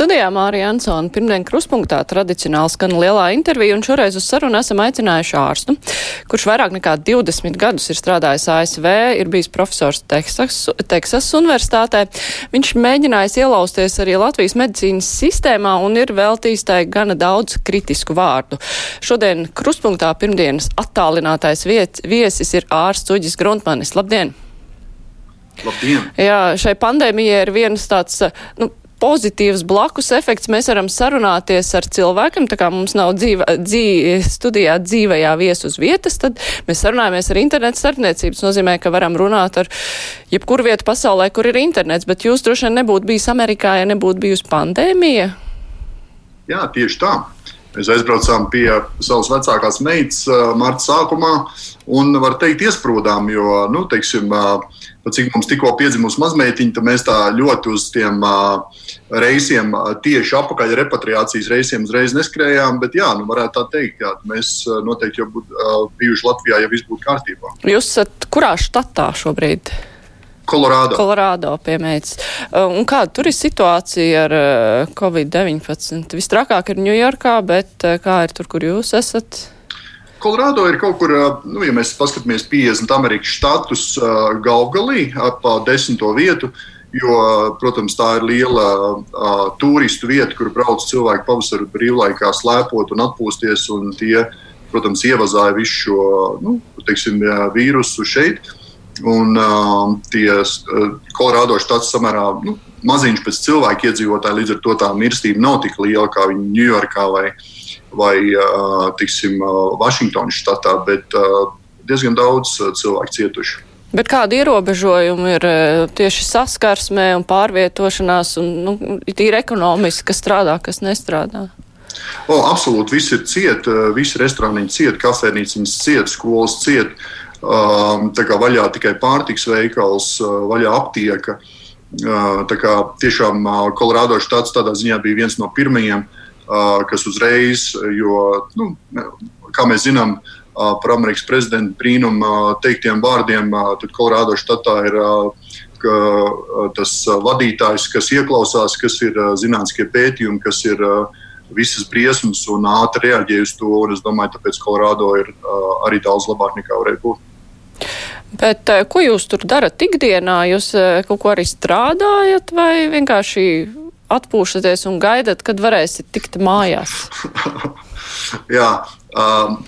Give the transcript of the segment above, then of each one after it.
Studijā Mārija Ansona pirmdien kruspunktā tradicionāli skan lielā intervija, un šoreiz uz sarunu esam aicinājuši ārstu, kurš vairāk nekā 20 gadus ir strādājis ASV, ir bijis profesors Teksas, Teksas universitātē. Viņš mēģinājis ielausties arī Latvijas medicīnas sistēmā un ir veltījis tai gana daudz kritisku vārdu. Šodien kruspunktā pirmdienas attālinātais viet, viesis ir ārsts Uģis Gruntmanis. Labdien! Labdien! Jā, šai pandēmijai ir viens tāds, nu, pozitīvs blakus efekts. Mēs varam sarunāties ar cilvēkiem, tā kā mums nav dzīve, dzīve, studijā dzīvajā viesu uz vietas, tad mēs sarunājamies ar internetu starpniecības. Nozīmē, ka varam runāt ar jebkuru vietu pasaulē, kur ir internets, bet jūs droši vien nebūtu bijis Amerikā, ja nebūtu bijusi pandēmija. Jā, tieši tā. Mēs aizbraucām pie savas vecākās meitas uh, marta sākumā un, var teikt, iesprūdām, jo, nu, teiksim, uh, cik mums tikko piedzimusi mazmeitiņa, tad mēs tā ļoti uz tiem reisiem, tieši apakaļ repatriācijas reisiem uzreiz neskrējām. Bet, jā, nu, varētu tā teikt, jā, mēs noteikti jau būtu bijuši Latvijā, ja viss būtu kārtībā. Jūs esat kurā štatā šobrīd? Kolorādo. Kolorādo piemērs. Un kāda tur ir situācija ar Covid-19? Vistrakāk ir Ņujorkā, bet kā ir tur, kur jūs esat? Kolorādo ir kaut kur, nu, ja mēs paskatāmies 50 Amerikas štatus galvgalī, ap desmito vietu. Jo, protams, tā ir liela uh, turistu vieta, kur brauc cilvēki pavasarī brīvlaikā slēpot un atpūsties. Un tie, protams, ievazāja visu šo nu, teiksim, vīrusu šeit. Un uh, tie uh, Kolorādo štats samērā nu, maziņš pēc cilvēku iedzīvotāju, līdz ar to tā mirstība nav tik liela kā viņa Ņujorkā vai, vai uh, tiksim, uh, Vašingtonas štatā, bet uh, diezgan daudz uh, cilvēku cietuši. Bet kādi ierobežojumi ir tieši saskarsmē un pārvietošanās, un nu, tīri ekonomiski, kas strādā, kas nestrādā? O, absolūti, viss ir ciet, visi restorāniņi ciet, kafejnīciņas ciet, skolas ciet. Tā kā vaļā tikai pārtiks veikals, vaļā aptieka. Tā kā tiešām Kolorādo štats tādā ziņā bija viens no pirmajiem, kas uzreiz, jo, nu, kā mēs zinām, par Amerikas prezidenta brīnuma teiktiem vārdiem, tad Kolorādo štatā ir tas vadītājs, kas ieklausās, kas ir zinātniskie pētījumi, kas ir visas briesmas un ātri reaģē uz to. Es domāju, tāpēc Kolorādo ir arī daudz labāk nekā varēja būt. Bet ko jūs tur darat ikdienā? Jūs kaut ko arī strādājat vai vienkārši atpūšaties un gaidat, kad varēsiet tikt mājās? Jā,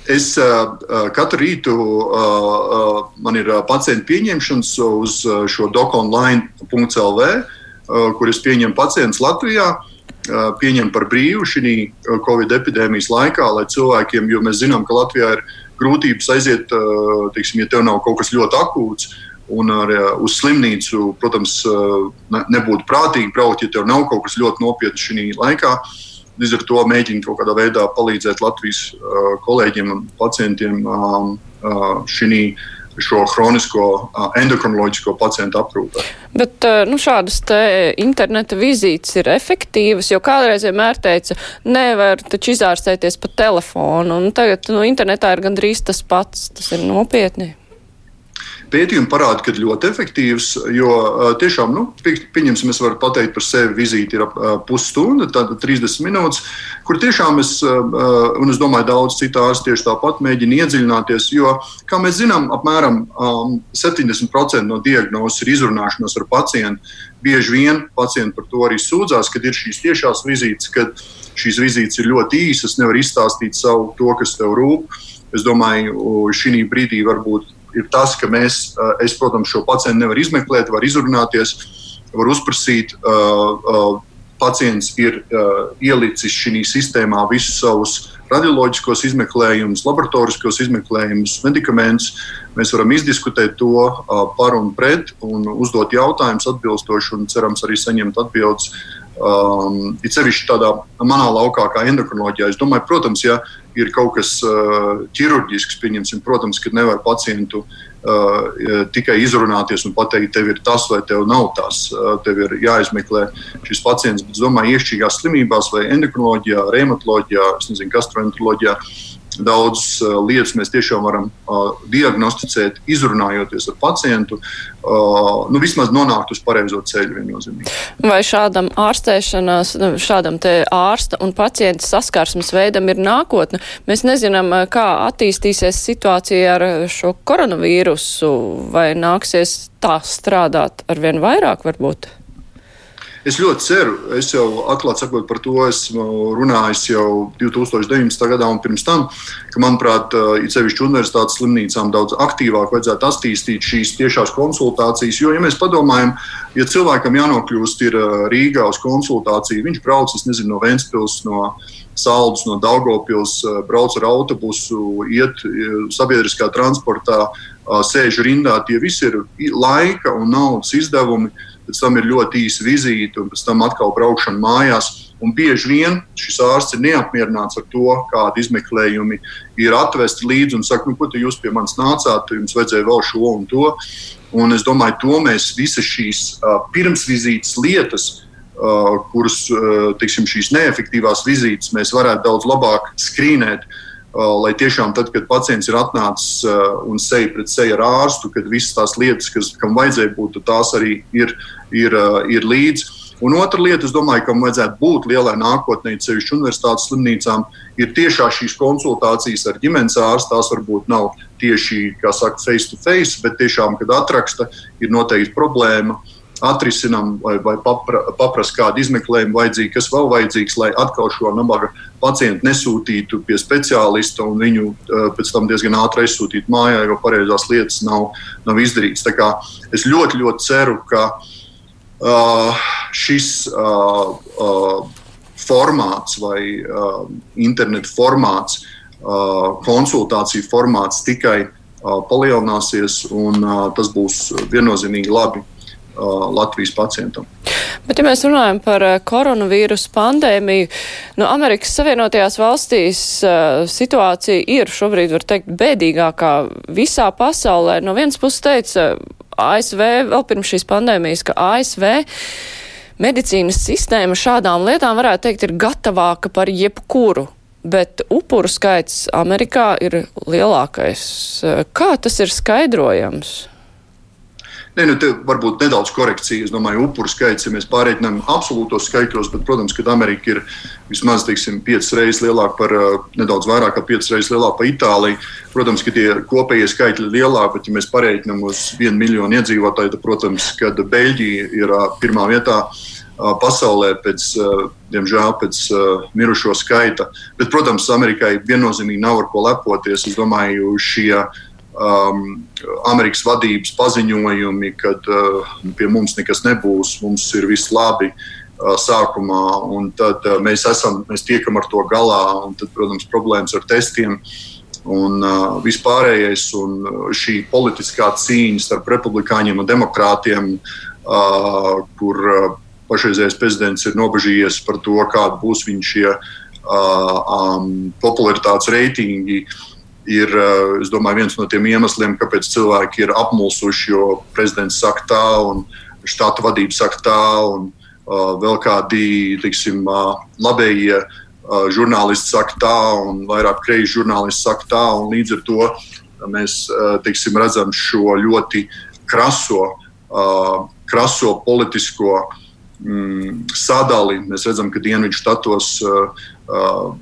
Es katru rītu man ir pacientu pieņemšanas uz šo dokonline.lv, kur es pieņemu pacientus Latvijā. Pieņem par brīvu šī Covid epidēmijas laikā, lai cilvēkiem, jo mēs zinām, ka Latvijā ir grūtības aiziet, teiksim, ja tev nav kaut kas ļoti akūts, un ar, uz slimnīcu, protams, nebūtu prātīgi braukt, ja tev nav kaut kas ļoti nopietns šī laikā. Līdz ar to mēģina kaut kādā veidā palīdzēt Latvijas uh, kolēģiem un pacientiem um, šī šo chronisko uh, endokrinoloģisko pacientu aprūpē. Bet nu, šādas interneta vizītes ir efektīvas, jo kādreiz vienmēr teica, nevar taču izārstēties pa telefonu, un tagad nu, internetā ir gandrīz tas pats, tas ir nopietni. Pētījumi parāda, ka ļoti efektīvs, jo tiešām, nu, pieņemsim, es varu pateikt par sevi, vizīte ir ap pusstunda, tad 30 minūtes, kur tiešām es, un es domāju, daudz citu ārstu tieši tāpat mēģina iedziļināties, jo, kā mēs zinām, apmēram 70% no diagnozes ir izrunāšanās ar pacientu. Bieži vien pacienti par to arī sūdzās, kad ir šīs tiešās vizītes, kad šīs vizītes ir ļoti īsas, nevar izstāstīt savu to, kas tev rūp. Es domāju, šī brīdī varbūt ir tas, ka mēs, eh, es, protams, šo pacientu nevaru izmeklēt, var izrunāties, var uzprasīt. Uh, uh, pacients ir uh, ielicis šī sistēmā visus savus radioloģiskos izmeklējumus, laboratoriskos izmeklējumus, medikamentus. Mēs varam izdiskutēt to uh, par un pret, un uzdot jautājumus atbilstoši, un cerams arī saņemt atbildes. Um, it sevišķi tādā manā laukā, kā endokrinoloģijā. Es domāju, protams, ja ir kaut kas uh, ķirurģisks, pieņemsim, protams, ka nevar pacientu uh, tikai izrunāties un pateikt, tev ir tas vai tev nav tas. Uh, tev ir jāizmeklē šis pacients, bet es domāju, iešķīgās slimībās vai endokrinoloģijā, reumatoloģijā, gastroenteroloģijā. Uh, Daudzas uh, lietas mēs tiešām varam uh, diagnosticēt, izrunājoties ar pacientu, uh, nu, vismaz nonākt uz pareizo ceļu viennozīmīgi. Vai šādam ārstēšanās, nu, šādam te ārsta un pacienta saskarsmes veidam ir nākotne? Mēs nezinām, uh, kā attīstīsies situācija ar šo koronavīrusu, vai nāksies tā strādāt ar vien vairāk varbūt? Es ļoti ceru, es jau atklāti sakot par to esmu runājis jau 2019. gadā un pirms tam, ka, manuprāt, it sevišķi universitātes slimnīcām daudz aktīvāk vajadzētu attīstīt šīs tiešās konsultācijas. Jo, ja mēs padomājam, ja cilvēkam jānokļūst ir Rīgā uz konsultāciju, viņš brauc, nezinu, no Ventspils, no Saldus, no Daugopils, brauc ar autobusu, iet sabiedriskā transportā, sēž rindā, tie visi ir laika un naudas izdevumi pēc tam ir ļoti īsa vizīte, un pēc tam atkal braukšana mājās. Un bieži vien šis ārsts ir neapmierināts ar to, kādi izmeklējumi ir atvesti līdzi un saka, nu, ko jūs pie manis nācāt, jums vajadzēja vēl šo un to. Un es domāju, to mēs visas šīs uh, pirmsvizītes lietas, uh, kuras, uh, teiksim, šīs neefektīvās vizītes, mēs varētu daudz labāk skrīnēt. Uh, lai tiešām tad, kad pacients ir atnācis un seja pret seju ar ārstu, kad visas tās lietas, kas, kam vajadzēja būt, tās arī ir, ir, ir līdzi. Un otra lieta, es domāju, kam vajadzētu būt lielai nākotnē, ceļš universitātes slimnīcām, ir tiešām šīs konsultācijas ar ģimenes ārstu. Tās varbūt nav tieši, kā saka, face to face, bet tiešām, kad atraksta, ir noteikti problēma atrisinām vai, vai papra, paprast kādu izmeklējumu vajadzīgu, kas vēl vajadzīgs, lai atkal šo nabaga pacientu nesūtītu pie speciālista un viņu uh, pēc tam diezgan ātri aizsūtītu mājā, jo pareizās lietas nav, nav izdarītas. Es ļoti, ļoti ceru, ka uh, šis uh, uh, formāts vai uh, internetu formāts, uh, konsultāciju formāts tikai uh, palielināsies, un uh, tas būs viennozīmīgi labi Latvijas pacientam. Bet, ja mēs runājam par koronavīrusu pandēmiju, nu, Amerikas Savienotajās valstīs uh, situācija ir šobrīd, var teikt, bēdīgākā visā pasaulē. No vienas puses teica ASV vēl pirms šīs pandēmijas, ka ASV medicīnas sistēma šādām lietām varētu teikt ir gatavāka par jebkuru. Bet upuru skaits Amerikā ir lielākais. Kā tas ir skaidrojams? Nē, nu, varbūt nedaudz korekcija. Es domāju, upuru skaits, ja mēs pārreikinām absolūtos skaitļos, bet, protams, ka Amerika ir vismaz teiksim, piecas reizes lielāka par, nedaudz vairāk kā piecas reizes lielāka par Itāliju. Protams, ka tie kopējie skaitļi ir lielāki, bet, ja mēs pareiķinām uz vienu miljonu iedzīvotāju, tad, protams, kad Beļģija ir pirmā vietā pasaulē pēc, diemžēl, pēc mirušo skaita. Bet, protams, Amerikai viennozīmīgi nav ar ko lepoties. Es domāju, šie um, Amerikas vadības paziņojumi, ka uh, pie mums nekas nebūs, mums ir viss labi uh, sākumā, un tad uh, mēs, esam, mēs tiekam ar to galā, un tad, protams, problēmas ar testiem. Un uh, vispārējais, un uh, šī politiskā cīņa starp republikāņiem un demokrātiem, uh, kur uh, pašreizējais prezidents ir nobežījies par to, kāda būs viņa šie uh, um, popularitātes reitingi. Uh, ir domāju, viens no tiem iemesliem, kāpēc cilvēki ir apmulsuši, jo prezidents saka tā, un štata vadība saka tā, un uh, vēl kādi tiksim, uh, labējie uh, žurnālisti saka tā, un vairāk kreisi žurnālisti saka tā. Līdz ar to mēs tiksim, redzam šo ļoti kraso, kraso politisko mm, sadali. Mēs redzam, ka Dienvidu štatos Uh,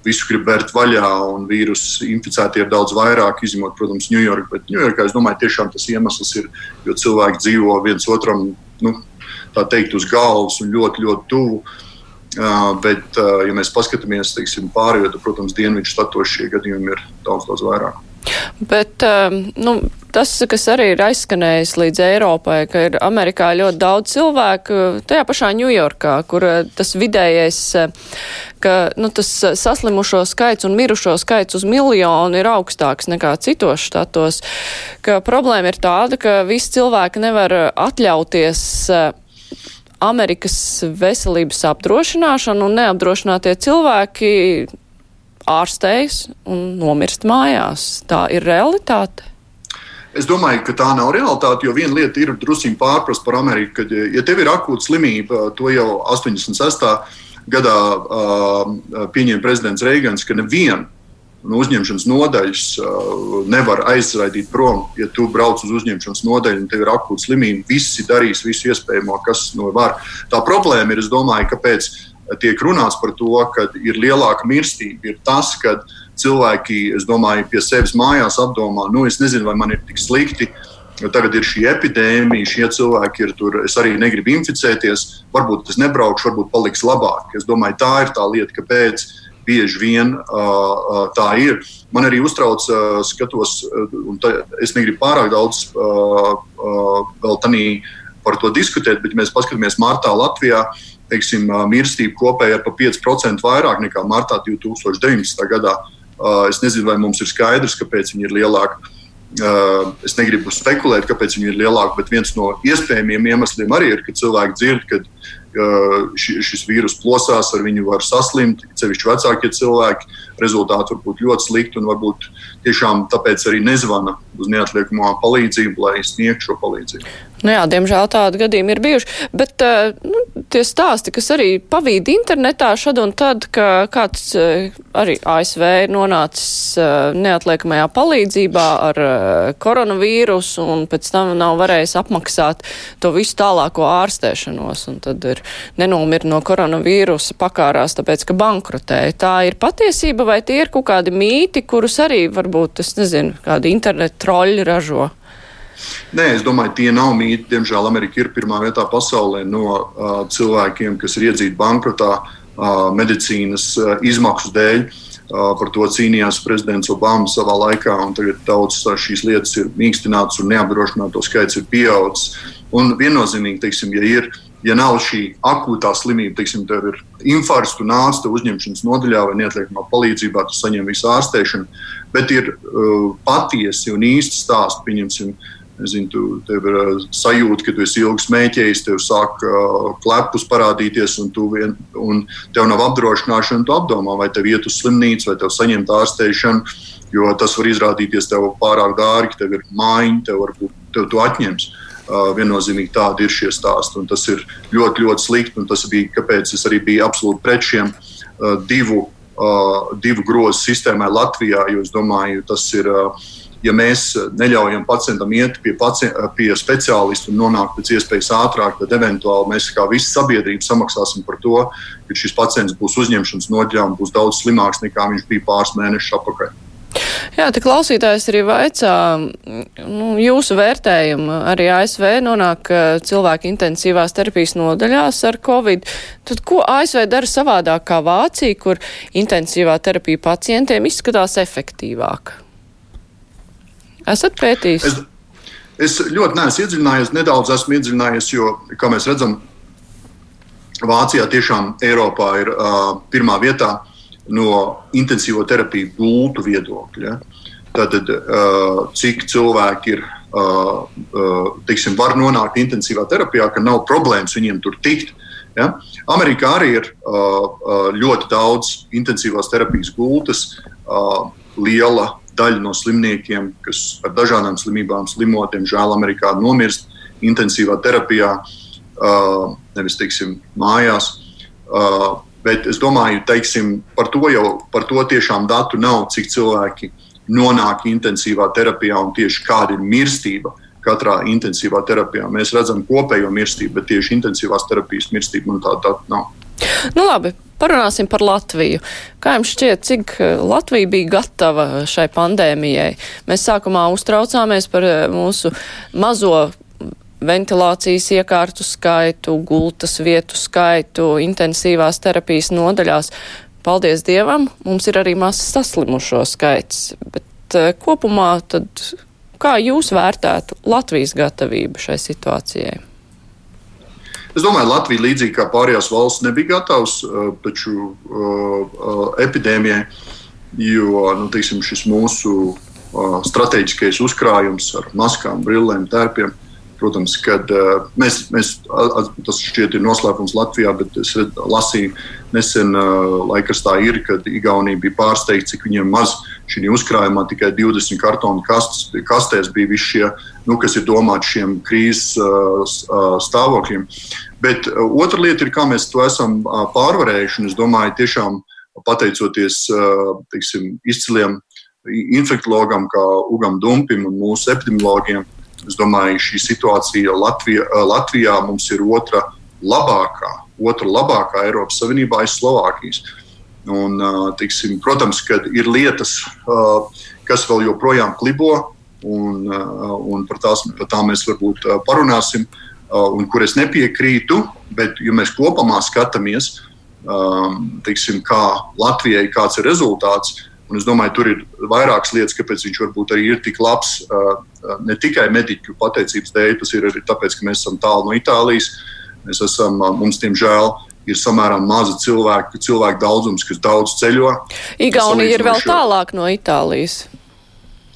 visu grib vērt vaļā, un vīrusu inficēti ir daudz vairāk, izņemot, protams, Ņujorku. Bet Ņujorkā es domāju, tiešām tas iemesls ir, jo cilvēki dzīvo viens otram, nu, tā teikt, uz galvas un ļoti, ļoti tuvu. Uh, bet, uh, ja mēs paskatāmies teiksim, pārējo, tad, protams, dienvidu štatos šie gadījumi ir daudz, daudz vairāk. Bet um, nu, tas, kas arī ir aizskanējis līdz Eiropai, ka ir Amerikā ļoti daudz cilvēku, tajā pašā Ņujorkā, kur uh, tas vidējais, uh, ka nu, tas saslimušo skaits un mirušo skaits uz miljonu ir augstāks nekā citos štatos, ka problēma ir tāda, ka visi cilvēki nevar atļauties uh, Amerikas veselības apdrošināšanu un neapdrošinātie cilvēki ārstējas un nomirst mājās. Tā ir realitāte. Es domāju, ka tā nav realitāte, jo viena lieta ir druskuļi pārprast par Ameriku, ka, ja tev ir akūta slimība, to jau 86. gadā uh, pieņēma prezidents Reigans, ka nevienu no uzņemšanas nodaļas uh, nevar aizraidīt prom. Ja tu brauc uz uzņemšanas nodaļu un tev ir akūta slimība, visi darīs visu iespējamo, kas no var. Tā problēma ir, es domāju, kāpēc tiek runāts par to, ka ir lielāka mirstība, ir tas, ka cilvēki, es domāju, pie sevis mājās apdomā, nu, es nezinu, vai man ir tik slikti. Tagad ir šī epidēmija, šie cilvēki ir tur. Es arī negribu inficēties. Varbūt es nebraukšu, varbūt paliks labāk. Es domāju, tā ir tā lieta, kāpēc bieži vien uh, tā ir. Man arī uztrauc, uh, skatos, un tā, es negribu pārāk daudz uh, uh, vēl tādā par to diskutēt, bet, ja mēs paskatāmies martā Latvijā, teiksim, mirstība kopēji ir pa 5% vairāk nekā martā 2019. gadā. Es nezinu, vai mums ir skaidrs, kāpēc viņi ir lielāki. Es negribu spekulēt, kāpēc viņi ir lielāki, bet viens no iespējamiem iemesliem arī ir, ka cilvēki dzird, ka šis vīrus plosās, ar viņu var saslimt, cevišķi vecākie cilvēki. Rezultāti var būt ļoti slikti un varbūt tiešām tāpēc arī nezvana uz neatliekamo palīdzību, lai sniegtu šo palīdzību. Nu jā, diemžēl tādi gadījumi ir bijuši, bet uh, nu, tie stāsti, kas arī pavīd internetā šad un tad, ka kāds uh, arī ASV ir nonācis uh, neatliekamajā palīdzībā ar koronavīrusu un pēc tam nav varējis apmaksāt to visu tālāko ārstēšanos un tad ir nenomir no koronavīrusa pakārās, tāpēc, ka bankrotēja. Tā ir patiesība vai tie ir kaut kādi mīti, kurus arī varbūt, es nezinu, kādi internetu troļi ražo? Nē, es domāju, tie nav mīti. Diemžēl Amerika ir pirmā vietā pasaulē no uh, cilvēkiem, kas ir iedzīti bankrotā uh, medicīnas uh, izmaksu dēļ. Uh, par to cīnījās prezidents Obama savā laikā, un tagad daudzas uh, šīs lietas ir mīkstinātas un neapdrošināto skaits ir pieaudzis. Un viennozīmīgi, teiksim, ja ir ja nav šī akūtā slimība, teiksim, tev ir infarkts, tu nāc te uzņemšanas nodaļā vai neatliekamā palīdzībā, tu saņem visu ārstēšanu, bet ir uh, patiesi un īsti stāsti, pieņemsim, Zinu, tu, tev ir uh, sajūta, ka tu esi ilgi smēķējis, tev sāk uh, klepus parādīties, un, vien, un tev nav apdrošināšana. Tu apdomā, vai tev iet uz slimnīcu, vai tev saņemt ārstēšanu, jo tas var izrādīties tev pārāk dārgi, tev ir mājiņa, tev varbūt tev to atņems. Uh, viennozīmīgi tādi ir šie stāsti, un tas ir ļoti, ļoti slikti. Tas bija kāpēc es arī biju absolūti pret šiem uh, divu, uh, divu grozu sistēmai Latvijā, jo es domāju, tas ir. Uh, ja mēs neļaujam pacientam iet pie, pacient, pie speciālista un nonākt pēc iespējas ātrāk, tad eventuāli mēs kā visa sabiedrība samaksāsim par to, ka šis pacients būs uzņemšanas nodaļā un būs daudz slimāks nekā viņš bija pāris mēnešus atpakaļ. Jā, te klausītājs arī vaicā nu, jūsu vērtējumu. Arī ASV nonāk cilvēki intensīvās terapijas nodaļās ar Covid. Tad ko ASV dara savādāk kā Vācija, kur intensīvā terapija pacientiem izskatās efektīvāk? Esat pētījis? Es, es ļoti neesmu iedziļinājies, nedaudz esmu iedziļinājies, jo, kā mēs redzam, Vācijā tiešām Eiropā ir uh, pirmā vietā no intensīvo terapiju gultu viedokļa. Tātad, uh, cik cilvēki ir, uh, uh, teiksim, var nonākt intensīvā terapijā, ka nav problēmas viņiem tur tikt. Ja? Amerikā arī ir uh, ļoti daudz intensīvās terapijas gultas, uh, liela daļa no slimniekiem, kas ar dažādām slimībām slimo, diemžēl Amerikā nomirst intensīvā terapijā, uh, nevis teiksim, mājās. Uh, bet es domāju, teiksim, par to jau par to tiešām datu nav, cik cilvēki nonāk intensīvā terapijā un tieši kāda ir mirstība. Katrā intensīvā terapijā mēs redzam kopējo mirstību, bet tieši intensīvās terapijas mirstība man tāda data nav. Nu, labi, Parunāsim par Latviju. Kā jums šķiet, cik eh, Latvija bija gatava šai pandēmijai? Mēs sākumā uztraucāmies par eh, mūsu mazo ventilācijas iekārtu skaitu, gultas vietu skaitu, intensīvās terapijas nodaļās. Paldies Dievam, mums ir arī mazs saslimušo skaits, bet uh, kopumā tad kā jūs vērtētu Latvijas gatavību šai situācijai? Es domāju, Latvija līdzīgi kā pārējās valsts nebija gatavs uh, taču, uh, uh, epidēmijai, jo nu, teiksim, šis mūsu strateģiskais uzkrājums ar maskām, brillēm, tērpiem. Protams, kad mēs, mēs, tas šķiet ir noslēpums Latvijā, bet es lasīju nesen laikrakstā, ir, kad Igaunija bija pārsteigta, cik viņiem maz šī uzkrājumā tikai 20 kartonu kastes, kastēs bija visi šie, nu, kas ir domāti šiem krīzes uh, stāvokļiem. Bet uh, otra lieta ir, kā mēs to esam uh, pārvarējuši. Es domāju, tiešām pateicoties teiksim, izciliem infektologam, kā Ugam Dumpim un mūsu epidemiologiem, es domāju, šī situācija Latvijā, Latvijā mums ir otra labākā, otra labākā Eiropas Savienībā aiz Slovākijas. Un, tiksim, protams, ka ir lietas, kas vēl joprojām klibo, un, un par, tās, par tām mēs varbūt parunāsim, un kur es nepiekrītu. Bet, ja mēs kopumā skatāmies, tiksim, kā Latvijai kāds ir rezultāts, Un es domāju, tur ir vairākas lietas, kāpēc viņš varbūt arī ir tik labs. Ne tikai mediķu pateicības dēļ, tas ir arī tāpēc, ka mēs esam tālu no Itālijas. Mēs esam, mums, diemžēl, ir samērā maza cilvēku, cilvēku daudzums, kas daudz ceļo. Igaunija ir vēl tālāk no Itālijas.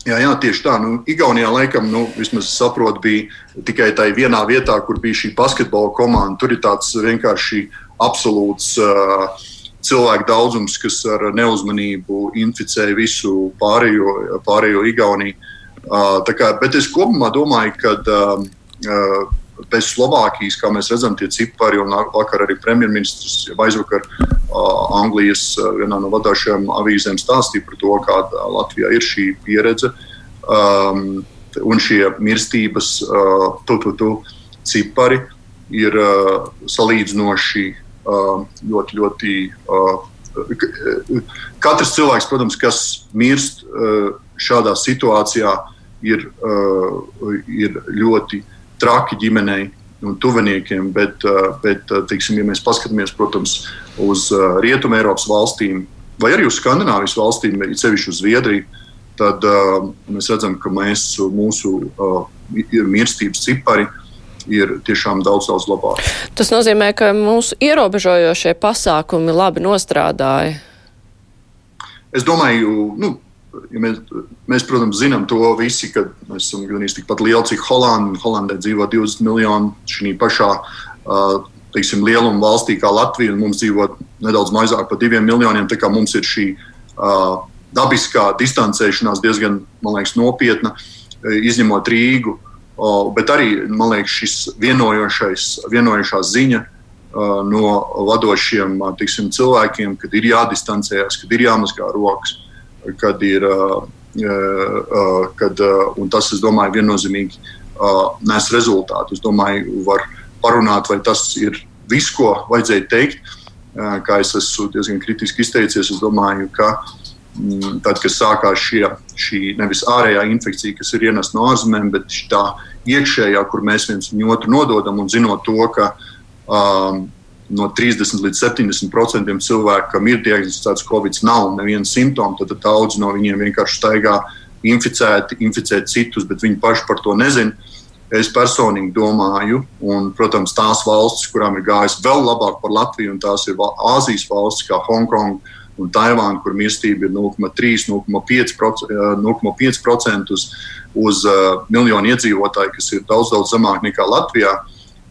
Jā, jā, tieši tā. Nu, Igaunijā, laikam, nu, vismaz saprotu, bija tikai tā vienā vietā, kur bija šī basketbola komanda. Tur ir tāds vienkārši absolūts. Uh, cilvēku daudzums, kas ar neuzmanību inficēja visu pārējo, pārējo Igauniju. Kā, bet es kopumā domāju, ka bez Slovākijas, kā mēs redzam, tie cipari, un vakar arī premjerministrs aizvakar Anglijas vienā no vadošajām avīzēm stāstīja par to, kāda Latvijā ir šī pieredze. Um, un šie mirstības uh, tu, tu, tu, cipari ir uh, salīdzinoši ļoti, ļoti. Katrs cilvēks, protams, kas mirst šādā situācijā, ir, ir ļoti traki ģimenei un tuviniekiem, bet, bet teiksim, ja mēs paskatāmies protams, uz Rietumē Eiropas valstīm vai arī uz Skandinávijas valstīm, ir sevišķi uz Zviedriju, tad mēs redzam, ka mēs, mūsu mirstības cipari ir tiešām daudz, daudz labāk. Tas nozīmē, ka mūsu ierobežojošie pasākumi labi nostrādāja. Es domāju, nu, ja mēs, mēs, protams, zinām to visi, ka mēs esam gandrīz tikpat lieli, cik Holanda. Holandē dzīvo 20 miljoni šī pašā uh, teiksim, lieluma valstī kā Latvija, un mums dzīvo nedaudz mazāk par diviem miljoniem. Tā kā mums ir šī uh, dabiskā distancēšanās diezgan liekas, nopietna, izņemot Rīgu. Bet arī man liekas, šis vienojošā ziņa no vadošiem tiksim, cilvēkiem, kad ir jādistancējas, kad ir jāmazgā rokas, kad ir. Kad, un tas, es domāju, viennozīmīgi nes rezultātu. Es domāju, var parunāt, vai tas ir viss, ko vajadzēja teikt. Kā es esmu diezgan kritiski izteicies, es domāju, ka uh, Mm, tad, kad sākās šie, šī nevis ārējā infekcija, kas ir ienesta no ārzemēm, bet tā iekšējā, kur mēs viens otru nododam un zinot to, ka um, no 30 līdz 70% cilvēku, kam ir diagnosticēts Covid, nav neviena simptoma, tad daudz no viņiem vienkārši staigā inficēti, inficēt citus, bet viņi paši par to nezina. Es personīgi domāju, un, protams, tās valstis, kurām ir gājis vēl labāk par Latviju, un tās ir Āzijas valstis, kā Hongkonga, un Taivāna, kur mirstība ir 0,3-0,5% uz, uz uh, miljonu iedzīvotāju, kas ir daudz, daudz zemāk nekā Latvijā.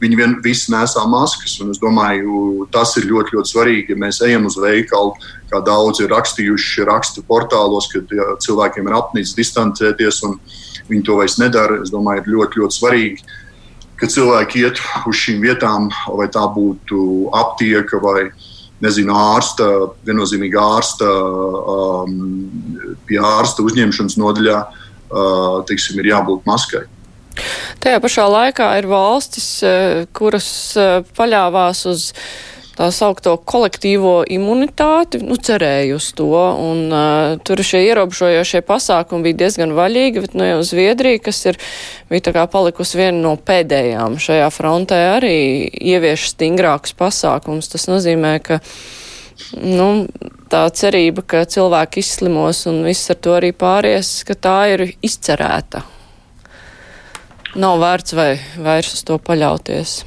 Viņi vien, visi nesā maskas, un es domāju, tas ir ļoti, ļoti svarīgi. Ja mēs ejam uz veikalu, kā daudz ir rakstījuši rakstu portālos, kad ja, cilvēkiem ir apnicis distancēties, un viņi to vairs nedara. Es domāju, ir ļoti, ļoti svarīgi, ka cilvēki iet uz šīm vietām, vai tā būtu aptieka vai ne nezinu, ārsta, viennozīmīgi ārsta, um, pie ārsta uzņemšanas nodaļā, uh, teiksim, ir jābūt maskai. Tajā pašā laikā ir valstis, uh, kuras uh, paļāvās uz tā saukto kolektīvo imunitāti, nu, cerēju uz to, un uh, tur šie ierobežojošie pasākumi bija diezgan vaļīgi, bet, nu, jau Zviedrija, kas ir, bija tā kā palikusi viena no pēdējām šajā frontē, arī ievieš stingrākus pasākums. Tas nozīmē, ka, nu, tā cerība, ka cilvēki izslimos un viss ar to arī pāries, ka tā ir izcerēta. Nav vērts vai vairs uz to paļauties.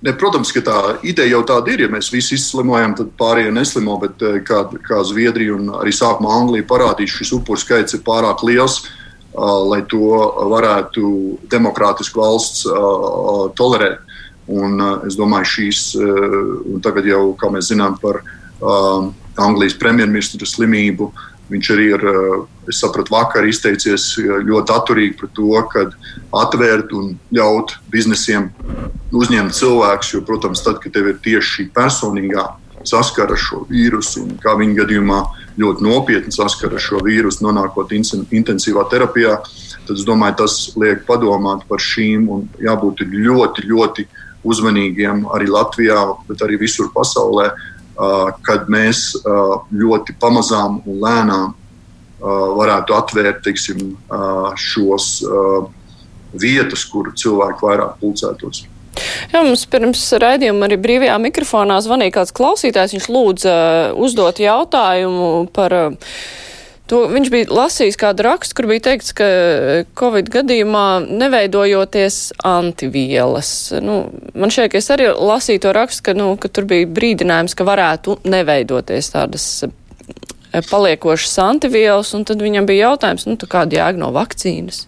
Ne, protams, ka tā ideja jau tāda ir. Ja mēs visi izslimojam, tad pārējie neslimo. Bet eh, kā, kā Zviedrija un arī sākumā Anglija parādīja, šis upuru skaits ir pārāk liels, uh, lai to varētu demokrātisku valsts uh, tolerēt. Un, uh, es domāju, šīs tagad jau, kā mēs zinām par Anglijas premjerministra slimību, Viņš arī ir, es sapratu, vakar izteicies ļoti atturīgi par to, ka atvērt un ļaut biznesiem uzņemt cilvēkus. Jo, protams, tad, kad tev ir tieši šī personīgā saskara ar šo vīrusu, un kā viņa gadījumā ļoti nopietni saskara ar šo vīrusu, nonākot intensīvā terapijā, tad es domāju, tas liek padomāt par šīm un jābūt ļoti, ļoti uzmanīgiem arī Latvijā, bet arī visur pasaulē kad mēs ļoti pamazām un lēnām varētu atvērt teiksim, šos vietas, kur cilvēki vairāk pulcētos. Jā, mums pirms raidījuma arī brīvajā mikrofonā zvanīja kāds klausītājs. Viņš lūdza uzdot jautājumu par uh, To, viņš bija lasījis kādu rakstu, kur bija teikts, ka Covid gadījumā neveidojoties antivielas. Nu, man šķiet, ka es arī lasīju to rakstu, ka, nu, ka tur bija brīdinājums, ka varētu neveidoties tādas e, paliekošas antivielas, un tad viņam bija jautājums, nu, kāda jēga no vakcīnas?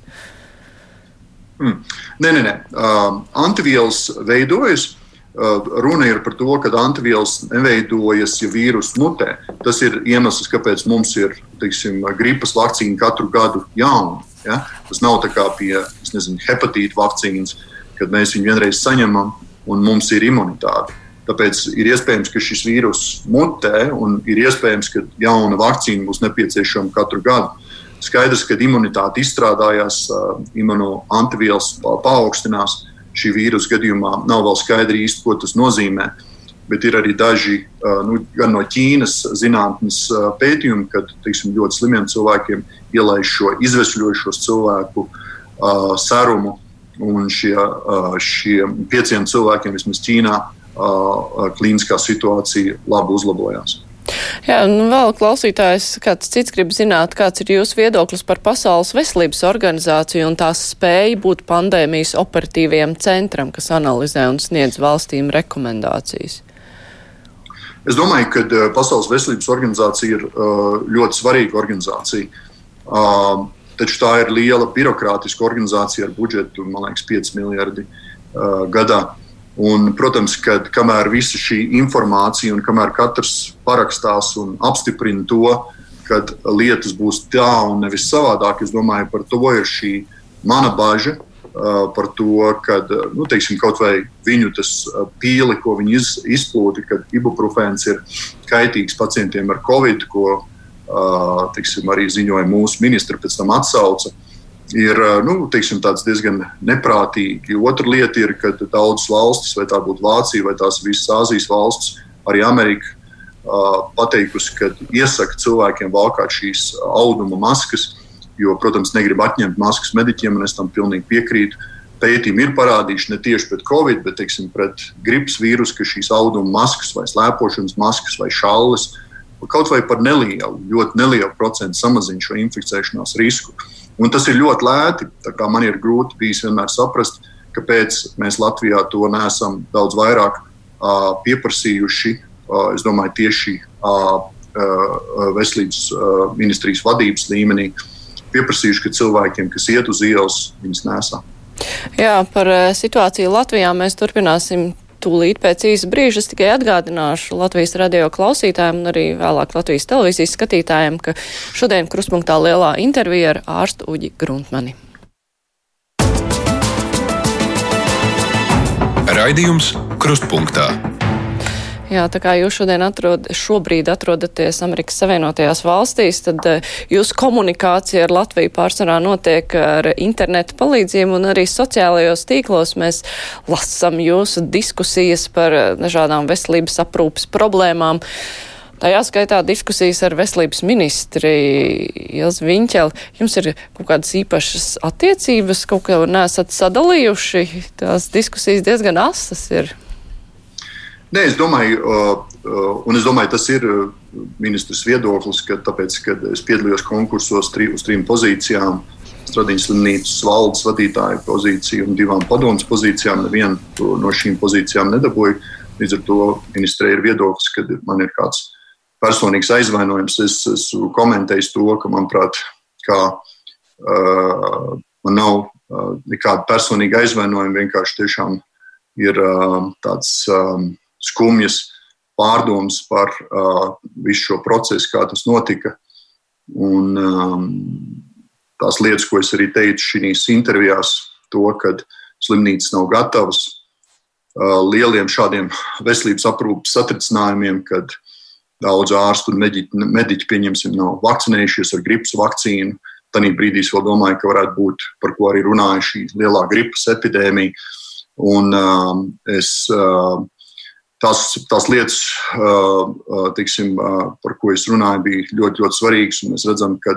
Mm. Nē, nē, nē. Uh, antivielas veidojas. Uh, runa ir par to, ka antivielas neveidojas, ja vīrusu mutē. Tas ir iemesls, kāpēc mums ir teiksim, gripas vakcīna katru gadu jauna. Ja? Tas nav tā kā pie nezinu, hepatīta vakcīnas, kad mēs viņu vienreiz saņemam un mums ir imunitāte. Tāpēc ir iespējams, ka šis vīrus mutē un ir iespējams, ka jauna vakcīna būs nepieciešama katru gadu. Skaidrs, ka imunitāte izstrādājās, uh, imunoantivielas paaugstinās šī vīrusa gadījumā nav vēl skaidri īsti, ko tas nozīmē. Bet ir arī daži nu, gan no Ķīnas zinātnes pētījumi, kad teiksim, ļoti slimiem cilvēkiem ielaiž šo izvesļojušos cilvēku uh, serumu. Un šie, uh, šiem pieciem cilvēkiem vismaz Ķīnā uh, klīniskā situācija labi uzlabojās. Jā, nu vēl klausītājs, kāds cits grib zināt, kāds ir jūsu viedoklis par Pasaules veselības organizāciju un tās spēju būt pandēmijas operatīviem centram, kas analizē un sniedz valstīm rekomendācijas. Es domāju, ka eh, Pasaules veselības organizācija ir eh, ļoti svarīga organizācija. Taču tā ir liela birokrātiska organizācija ar budžetu, man liekas, 5 miljardi gadā. Un, protams, ka kamēr visa šī informācija un kamēr katrs parakstās un apstiprina to, ka lietas būs tā un nevis savādāk, es domāju, par to ir šī mana bažas. Par to, ka nu, teiksim, kaut vai viņu pīli, ko viņi iz, izplūda, kad ibuprofēns ir kaitīgs pacientiem ar covid, ko teiksim, arī ziņoja mūsu ministra, pēc tam atsauca ir nu, teiksim, diezgan neprātīgi. Otra lieta ir, ka daudzas valstis, vai tā būtu Vācija vai tās visas Āzijas valstis, arī Amerika, pateikusi, ka iesaka cilvēkiem valkāt šīs auduma maskas, jo, protams, negrib atņemt maskas mediķiem, un es tam pilnīgi piekrītu. Pētījumi ir parādījuši ne tieši pret covid, bet teiksim, pret gripas vīrusu, ka šīs auduma maskas, vai slēpošanas maskas, vai šalles kaut vai par nelielu, ļoti nelielu procentu samazina šo inficēšanās risku. Uh, Un tas ir ļoti lēti. Man ir grūti bijis vienmēr saprast, kāpēc mēs Latvijā to neesam daudz vairāk uh, pieprasījuši. Uh, es domāju, tieši uh, veselības ministrijas vadības līmenī pieprasījuši, ka cilvēkiem, kas iet uz ielas, viņas nesā. Jā, par situāciju Latvijā mēs turpināsim Tūlīt pēc īsa brīža es tikai atgādināšu Latvijas radio klausītājiem un arī vēlāk Latvijas televīzijas skatītājiem, ka šodien kruspunktā lielā intervija ar ārstu Uģi Gruntmani. Raidījums Krustpunktā. Jā, tā kā jūs šodien atrod, šobrīd atrodaties Amerikas Savienotajās valstīs, tad uh, jūsu komunikācija ar Latviju pārsvarā notiek ar internetu palīdzību un arī sociālajos tīklos mēs lasam jūsu diskusijas par uh, dažādām veselības aprūpas problēmām. Tajā skaitā diskusijas ar veselības ministri Ilzi Viņķeli. Jums ir kaut kādas īpašas attiecības, kaut ko nesat sadalījuši. Tās diskusijas diezgan asas ir. Nē, es domāju, un es domāju, tas ir ministrs viedoklis, ka tāpēc, kad es piedalījos konkursos tri, uz trim pozīcijām, Stradīņas slimnīcas valdes vadītāja pozīciju un divām padomus pozīcijām, nevienu no šīm pozīcijām nedabūju. Līdz ar to ministrē ir viedoklis, ka man ir kāds personīgs aizvainojums. Es esmu komentējis to, ka, manuprāt, kā, uh, man nav uh, nekāda personīga aizvainojuma. Vienkārši tiešām ir uh, tāds um, skumjas pārdomas par uh, visu šo procesu, kā tas notika. Un, um, tās lietas, ko es arī teicu šīs intervijās, to, ka slimnīcas nav gatavas uh, lieliem šādiem veselības aprūpas satricinājumiem, kad daudz ārstu un mediķi, mediķi pieņemsim, nav vakcinējušies ar gripas vakcīnu. Tanī brīdī es vēl domāju, ka varētu būt, par ko arī runāja šī lielā gripas epidēmija. Un, um, es, uh, tās, tās lietas, tiksim, par ko es runāju, bija ļoti, ļoti svarīgas. Mēs redzam, ka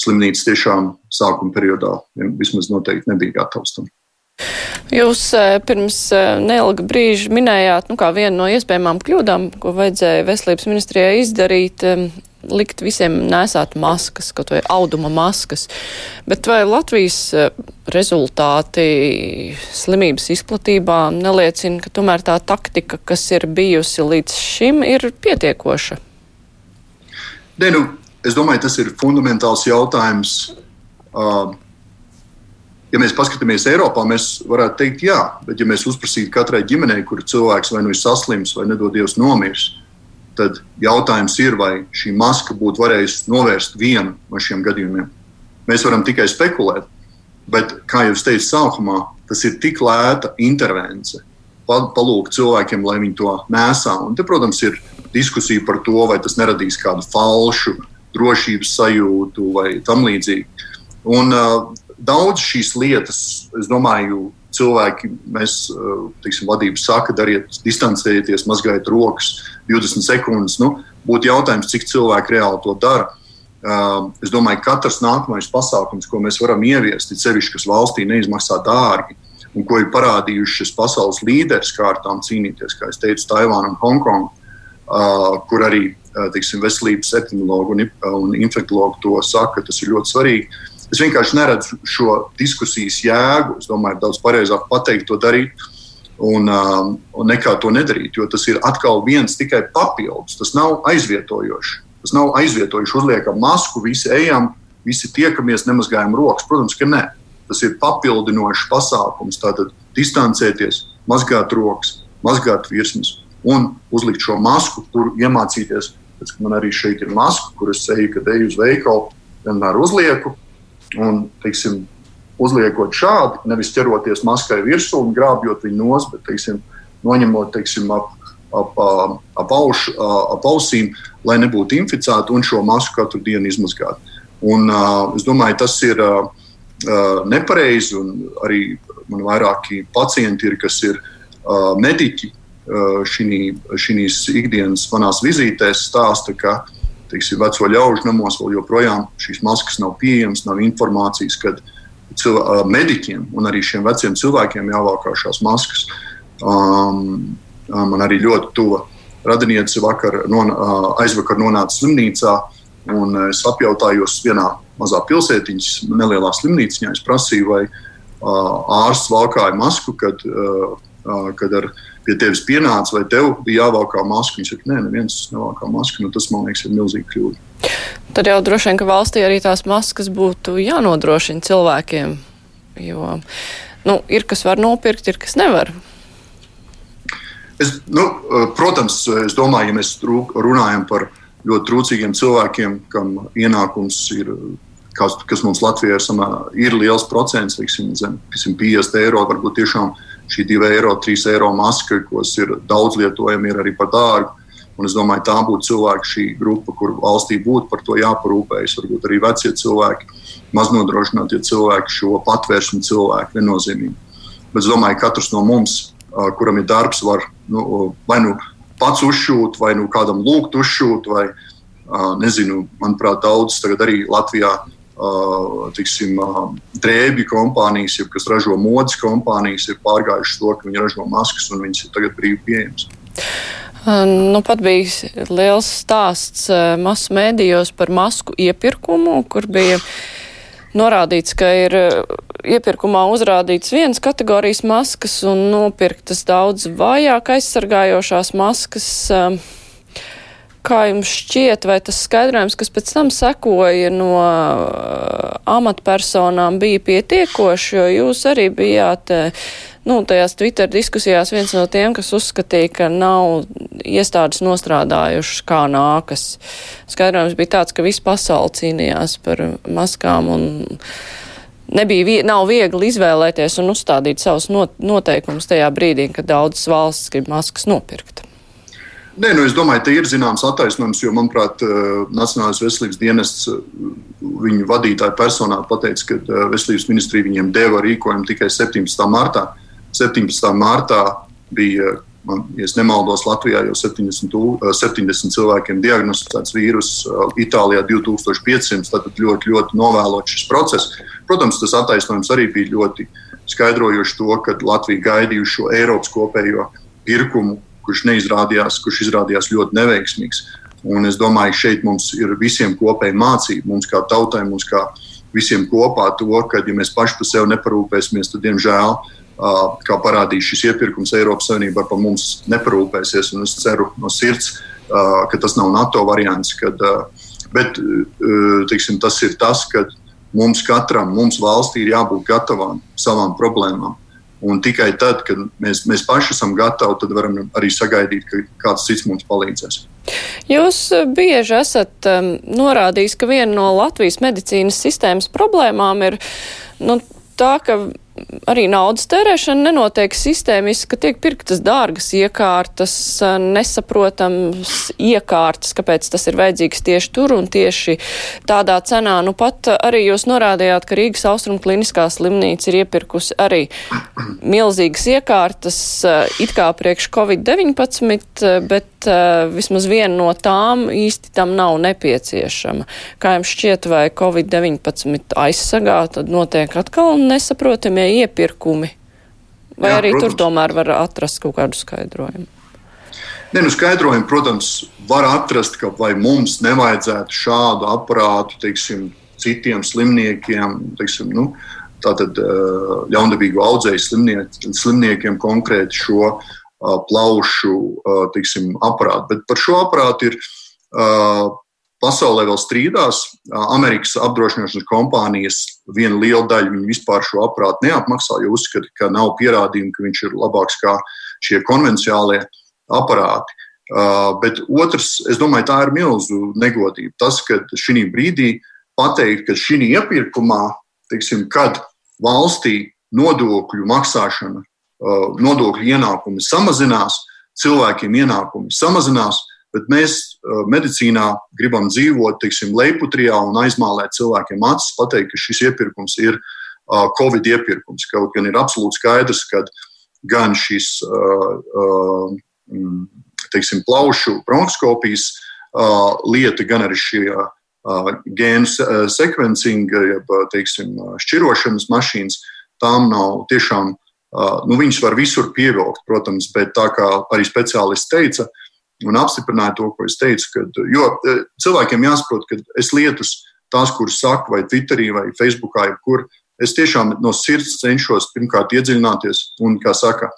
slimnīca tiešām sākuma periodā vismaz noteikti nebija gatavs tam. Jūs pirms neilga brīža minējāt, nu, kā vienu no iespējamām kļūdām, ko vajadzēja veselības ministrijai izdarīt, likt visiem nesāt maskas, kaut vai auduma maskas. Bet vai Latvijas eh, rezultāti slimības izplatībā neliecina, ka tomēr tā taktika, kas ir bijusi līdz šim, ir pietiekoša? Nē, nu, es domāju, tas ir fundamentāls jautājums. Uh, ja mēs paskatāmies Eiropā, mēs varētu teikt, jā, bet ja mēs uzprasītu katrai ģimenei, kur cilvēks vai nu ir saslims vai nedodies nomiris, tad jautājums ir, vai šī maska būtu varējusi novērst vienu no šiem gadījumiem. Mēs varam tikai spekulēt, bet, kā jau teicu, sākumā tas ir tik lēta intervence. Palūgt cilvēkiem, lai viņi to nesā. Un te, protams, ir diskusija par to, vai tas neradīs kādu falšu drošības sajūtu vai tam līdzīgi. Un, uh, daudz šīs lietas, es domāju, cilvēki, mēs, eh, teiksim, vadība saka, dariet, distancējieties, mazgājiet rokas 20 sekundes. Nu, būtu jautājums, cik cilvēki reāli to dara. Uh, es domāju, ka katrs nākamais pasākums, ko mēs varam ieviest, ir sevišķi, kas valstī neizmaksā dārgi, un ko ir parādījušas pasaules līderis, kā ar tām cīnīties, kā es teicu, Taivāna un Hongkonga, uh, kur arī uh, teiksim, veselības epidemiologi un, un infektuologi to saka, tas ir ļoti svarīgi. Es vienkārši neredzu šo diskusijas jēgu. Es domāju, ir daudz pareizāk pateikt, to darīt. Un, um, un nekā to nedarīt, jo tas ir atkal viens tikai papildus. Tas nav aizvietojoši. Tas nav aizvietojoši. Uzliekam masku, visi ejam, visi tiekamies, nemazgājam rokas. Protams, ka nē. Tas ir papildinošs pasākums. Tātad distancēties, mazgāt rokas, mazgāt virsmas un uzlikt šo masku, kur iemācīties. Man arī šeit ir maska, kuras eju, kad eju uz veikalu, vienmēr uzlieku Un, teiksim, uzliekot šādi, nevis ķeroties maskai virsū un grābjot viņu nos, bet teiksim, noņemot teiksim, ap, ap, ap, auš, ap ausīm, lai nebūtu inficēti un šo masku katru dienu izmazgāt. Un, uh, es domāju, tas ir uh, nepareizi. Arī man vairāki pacienti ir, kas ir uh, mediķi šīs ikdienas manās vizītēs, stāsta, ka uh, teiksim, veco ļaužu namos vēl joprojām šīs maskas nav pieejamas, nav informācijas, kad cilvē, mediķiem un arī šiem veciem cilvēkiem jāvalkā šās maskas. Um, man arī ļoti tuva radiniece vakar, non, aizvakar nonāca slimnīcā, un es apjautājos vienā mazā pilsētiņas, nelielā slimnīciņā. Es prasīju, vai uh, ārsts valkāja masku, kad, uh, kad ar viņu pie tevis pienāca, vai tev bija jāvalkā maska. Viņš saka, nē, neviens nevalkā masku. Nu, tas, man liekas, ir milzīgi kļūda. Tad jau droši vien, ka valstī arī tās maskas būtu jānodrošina cilvēkiem. Jo nu, ir kas var nopirkt, ir kas nevar. Es, nu, protams, es domāju, ja mēs runājam par ļoti trūcīgiem cilvēkiem, kam ienākums ir, kas, kas mums Latvijā ir, samā, ir liels procents, teiksim, zem 50 eiro, varbūt tiešām šī 2 eiro, 3 eiro maska, kas ir daudz lietojama, ir arī par dārgu. Un es domāju, tā būtu cilvēki, šī grupa, kur valstī būtu par to jāparūpējas. Varbūt arī vecie cilvēki, maznodrošinātie cilvēki, šo patvērsmu cilvēku viennozīmīgi. Bet es domāju, ka katrs no mums, kuram ir darbs, var nu, vai nu pats uzšūt, vai nu kādam lūgt uzšūt, vai nezinu, manuprāt, daudz tagad arī Latvijā tiksim, drēbju kompānijas, ja, kas ražo modes kompānijas, ir pārgājušas to, ka viņi ražo maskas un viņas ir tagad brīvi pieejamas. Nu, pat bija liels stāsts masu mēdījos par masku iepirkumu, kur bija norādīts, ka ir iepirkumā uzrādīts viens kategorijas maskas un nopirktas daudz vājāk aizsargājošās maskas. Uh, Kā jums šķiet, vai tas skaidrojums, kas pēc tam sekoja no uh, amatpersonām, bija pietiekoši, jo jūs arī bijāt, uh, nu, tajās Twitter diskusijās viens no tiem, kas uzskatīja, ka nav iestādes nostrādājušas, kā nākas. Skaidrojums bija tāds, ka visa pasaule cīnījās par maskām un nebija, nav viegli izvēlēties un uzstādīt savus noteikumus tajā brīdī, kad daudzas valstis grib maskas nopirkt. Nē, nu es domāju, ka ir zināms attaisnojums, jo, manuprāt, eh, Nacionālais veselības dienests eh, viņu vadītāja personā pateica, ka eh, veselības ministrija viņiem deva rīkojumu tikai 17. martā. 17. martā bija, man, ja nemaldos, Latvijā jau 70, 70 cilvēkiem diagnosticēts vīrus, Itālijā 2500. Tad ļoti, ļoti novēlot šis process. Protams, tas attaisnojums arī bija ļoti skaidrojoši to, ka Latvija gaidījuši šo Eiropas kopējo pirkumu kurš neizrādījās, kurš izrādījās ļoti neveiksmīgs. Un es domāju, šeit mums ir visiem kopēji mācība, mums kā tautai, mums kā visiem kopā to, ka, ja mēs paši par sevi neparūpēsimies, tad, diemžēl, kā parādīja šis iepirkums, Eiropas Savienība par mums neparūpēsies. Un es ceru no sirds, ka tas nav NATO variants. Kad, bet teiksim, tas ir tas, ka mums katram, mums valstī ir jābūt gatavam savām problēmām. Un tikai tad, kad mēs, mēs paši esam gatavi, tad varam arī sagaidīt, ka kāds cits mums palīdzēs. Jūs bieži esat um, norādījis, ka viena no Latvijas medicīnas sistēmas problēmām ir nu, tā, ka arī naudas tērēšana nenotiek sistēmiski, ka tiek pirktas dārgas iekārtas, nesaprotams iekārtas, kāpēc tas ir vajadzīgs tieši tur un tieši tādā cenā. Nu pat arī jūs norādījāt, ka Rīgas Austrum kliniskā slimnīca ir iepirkusi arī milzīgas iekārtas, it kā priekš Covid-19, bet vismaz viena no tām īsti tam nav nepieciešama. Kā jums šķiet, vai Covid-19 aizsagā, tad notiek atkal nesaprotamie iepirkumi? Vai Jā, arī protams. tur tomēr var atrast kaut kādu skaidrojumu? Ne, nu skaidrojumu, protams, var atrast, ka vai mums nevajadzētu šādu aparātu teiksim, citiem slimniekiem, teiksim, nu, tātad ļaundabīgu audzēju slimniekiem, slimniekiem konkrēti šo plaušu teiksim, aparātu. Bet par šo aparātu ir Pasaulē vēl strīdās. Amerikas apdrošināšanas kompānijas viena liela daļa vispār šo aparātu neapmaksā, jo uzskata, ka nav pierādījumu, ka viņš ir labāks kā šie konvencionālie aparāti. Bet otrs, es domāju, tā ir milzu negodība. Tas, ka šī brīdī pateikt, ka šī iepirkumā, teiksim, kad valstī nodokļu maksāšana, nodokļu ienākumi samazinās, cilvēkiem ienākumi samazinās, Bet mēs uh, medicīnā gribam dzīvot teiksim, leiputrijā un aizmālēt cilvēkiem acis, pateikt, ka šis iepirkums ir uh, Covid iepirkums. Kaut gan ir absolūti skaidrs, ka gan šis uh, teiksim, plaušu bronhoskopijas lieta, gan arī šie gēnu sekvencinga, jeb teiksim, šķirošanas mašīnas, tām nav tiešām, nu, viņas var visur pievilkt, protams, bet tā kā arī speciālists teica, un apstiprināja to, ko es teicu. Kad, jo e, cilvēkiem jāsaprot, ka es lietas, tās, kuras saku, vai Twitterī, vai Facebookā, jebkur, es tiešām no sirds cenšos pirmkārt iedziļināties un, kā saka,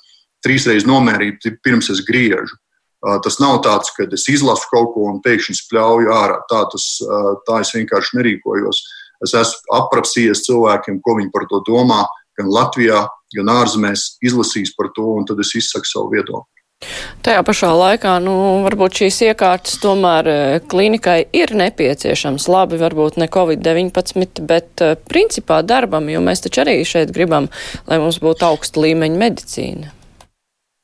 trīsreiz nomērīt, pirms es griežu. Tas nav tāds, ka es izlasu kaut ko un pēkšņi spļauju ārā. Tā, tas, tā es vienkārši nerīkojos. Es esmu aprapsījies cilvēkiem, ko viņi par to domā, gan Latvijā, gan ārzemēs, izlasījis par to, un tad es izsaku savu viedokli. Tajā pašā laikā, nu, varbūt šīs iekārtas tomēr e, klinikai ir nepieciešams. Labi, varbūt ne Covid-19, bet uh, principā darbam, jo mēs taču arī šeit gribam, lai mums būtu augsta līmeņa medicīna.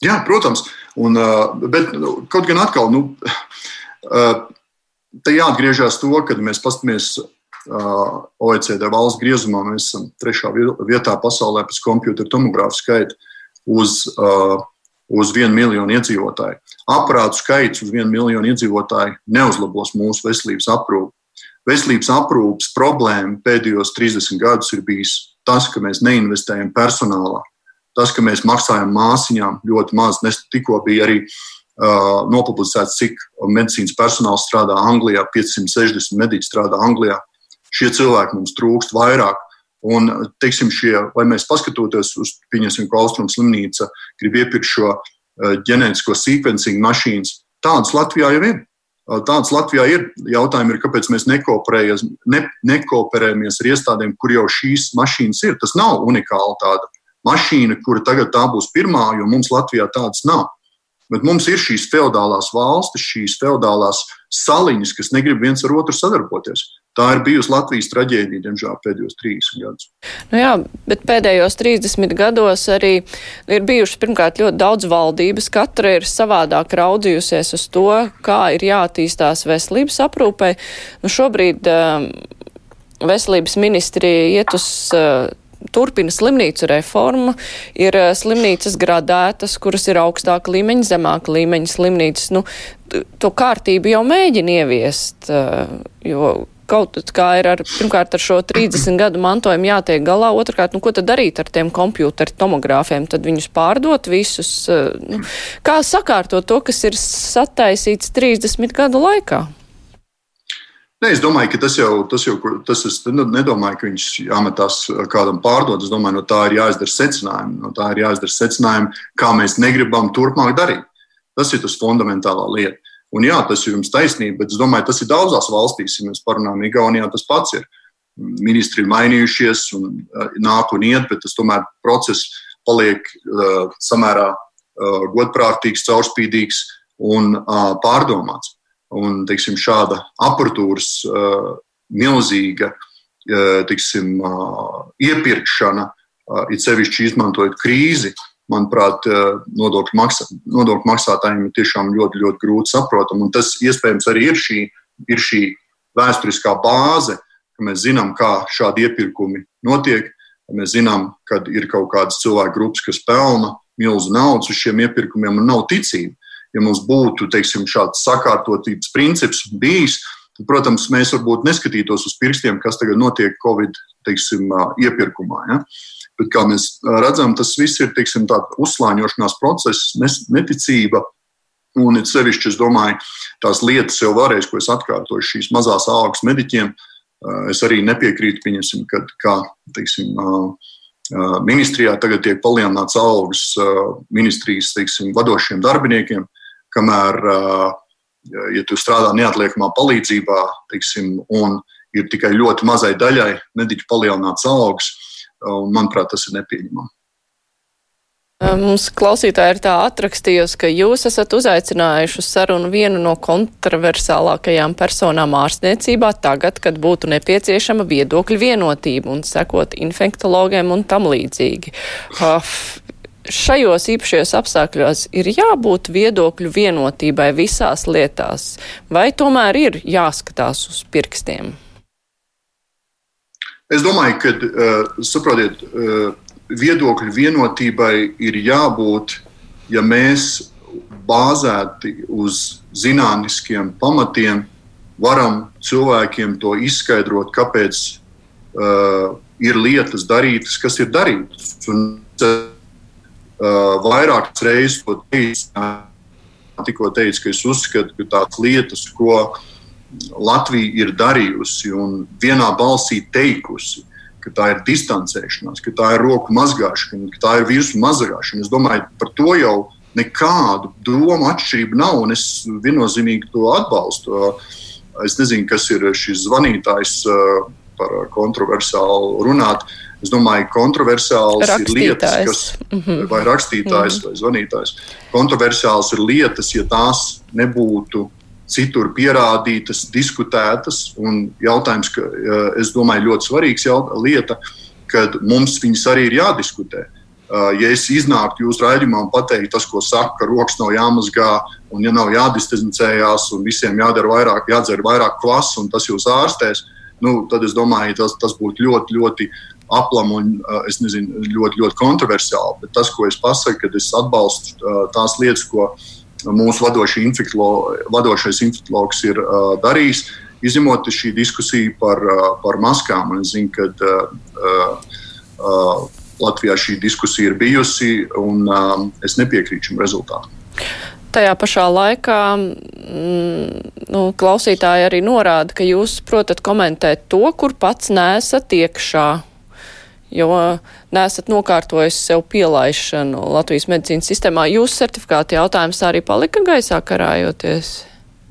Jā, protams. Un, uh, bet nu, kaut gan atkal, nu, te jāatgriežas to, kad mēs paskatāmies OECD valsts griezumā, mēs esam trešā vietā pasaulē pēc kompjutora tomogrāfa skaita uz uz vienu miljonu iedzīvotāju. Aparātu skaits uz vienu miljonu iedzīvotāju neuzlabos mūsu veselības aprūpi. Veselības aprūpes problēma pēdējos 30 gadus ir bijis tas, ka mēs neinvestējam personālā. Tas, ka mēs maksājam māsīņām ļoti maz. Nes tikko bija arī uh, nopublicēts, cik medicīnas personāls strādā Anglijā. 560 mediķi strādā Anglijā. Šie cilvēki mums trūkst vairāk. Un, teiksim, šie, vai mēs paskatoties uz, pieņemsim, ko Austrum slimnīca grib iepirkt šo eh, ģenētisko sekvenciju mašīnas, tādas Latvijā jau ir. Eh, tādas Latvijā ir. Jautājumi ir, kāpēc mēs ne, nekooperējamies ar iestādēm, kur jau šīs mašīnas ir. Tas nav unikāli tāda mašīna, kura tagad tā būs pirmā, jo mums Latvijā tādas nav. Bet mums ir šīs feudālās valstis, šīs feudālās saliņas, kas negrib viens ar otru sadarboties. Tā ir bijusi Latvijas traģēdija, diemžēl, pēdējos 30 gadus. Nu jā, bet pēdējos 30 gados arī ir bijušas pirmkārt ļoti daudz valdības. Katra ir savādāk raudzījusies uz to, kā ir jāattīstās veselības aprūpē. Nu, šobrīd um, veselības ministrija iet uz. Uh, turpina slimnīcu reformu, ir eh, slimnīcas gradētas, kuras ir augstāka līmeņa, zemāka līmeņa slimnīcas. Nu, to kārtību jau mēģina ieviest, eh, jo kaut kā ir ar, pirmkārt ar šo 30 gadu mantojumu jātiek galā, otrkārt, nu, ko tad darīt ar tiem kompjūteru tomogrāfiem, tad viņus pārdot visus, eh, nu, kā sakārtot to, kas ir sataisīts 30 gadu laikā? Ne, es domāju, ka tas jau, tas jau tas es nedomāju, ka viņš jāmetās kādam pārdot. Es domāju, no tā ir jāizdara secinājumi. No tā ir jāizdara secinājumi, kā mēs negribam turpmāk darīt. Tas ir tas fundamentālā lieta. Un jā, tas ir jums taisnība, bet es domāju, tas ir daudzās valstīs. Ja mēs parunājam, Igaunijā tas pats ir. Ministri ir mainījušies un nāk un iet, bet tas tomēr process paliek uh, samērā uh, godprātīgs, caurspīdīgs un uh, pārdomāts. Un, teiksim, šāda apatūras uh, milzīga uh, teiksim, uh, iepirkšana, uh, it sevišķi izmantojot krīzi, manuprāt, uh, nodokļu, maksā, nodokļu maksātājiem ir tiešām ļoti, ļoti grūti saprotama. Tas iespējams arī ir šī, ir šī vēsturiskā bāze, ka mēs zinām, kā šādi iepirkumi notiek. Mēs zinām, ka ir kaut kādas cilvēku grupas, kas pelna milzu naudas uz šiem iepirkumiem un nav ticība ja mums būtu teiksim, šāds sakārtotības princips bijis, tad, protams, mēs varbūt neskatītos uz pirkstiem, kas tagad notiek Covid teiksim, iepirkumā. Ja? Bet, kā mēs redzam, tas viss ir teiksim, uzslāņošanās process, neticība. Un it sevišķi, es domāju, tās lietas jau varēs, ko es atkārtoju, šīs mazās algas mediķiem. Es arī nepiekrītu, pieņemsim, kad, kā teiksim, ministrijā tagad tiek palielināts algas ministrijas teiksim, vadošiem darbiniekiem kamēr, ja tu strādā neatliekamā palīdzībā, teiksim, un ir tikai ļoti mazai daļai mediķu palielināts algas, un manuprāt, tas ir nepieņemami. Mums klausītāji ir tā atrakstījusi, ka jūs esat uzaicinājuši uz sarunu vienu no kontroversālākajām personām ārstniecībā tagad, kad būtu nepieciešama viedokļu vienotība un sekot infektologiem un tam līdzīgi. Uh, šajos īpašajos apstākļos ir jābūt viedokļu vienotībai visās lietās, vai tomēr ir jāskatās uz pirkstiem? Es domāju, ka, uh, saprotiet, uh, viedokļu vienotībai ir jābūt, ja mēs bāzēti uz zinātniskiem pamatiem varam cilvēkiem to izskaidrot, kāpēc uh, ir lietas darītas, kas ir darītas. Un, uh, vairākas reizes to teicu. Tikko teicu, ka es uzskatu, ka tās lietas, ko Latvija ir darījusi un vienā balsī teikusi, ka tā ir distancēšanās, ka tā ir roku mazgāšana, ka tā ir virsmu mazgāšana. Es domāju, par to jau nekādu domu atšķirību nav, un es viennozīmīgi to atbalstu. Es nezinu, kas ir šis zvanītājs uh, par kontroversālu runāt. Es domāju, ka kontroversāls ir lietas, kas, mm -hmm. vai rakstītājs mm -hmm. vai zvanītājs. Kontroversāls ir lietas, ja tās nebūtu citur pierādītas, diskutētas. Un jautājums, ka es domāju, ļoti svarīgs lieta, kad mums viņas arī ir jādiskutē. Ja es iznāktu jūsu raidījumā un pateiktu, tas, ko saka, ka rokas nav jāmazgā, un ja nav jādistancējās, un visiem jādara vairāk, jādzer vairāk klases, un tas jūs ārstēs, nu, tad es domāju, tas, tas būtu ļoti, ļoti aplam un es nezinu, ļoti, ļoti kontroversiāli. Bet tas, ko es pasaku, kad es atbalstu tās lietas, ko mūsu vadošais infektolo, vadošais infektologs ir darījis, izņemot šī diskusija par, par maskām. Es zinu, ka uh, uh, Latvijā šī diskusija ir bijusi, un uh, es nepiekrītu šim rezultātam. Tajā pašā laikā mm, nu, klausītāji arī norāda, ka jūs protat komentēt to, kur pats nesat iekšā jo nesat nokārtojis sev pielaišanu Latvijas medicīnas sistēmā. Jūsu certifikāta jautājums arī palika gaisā karājoties?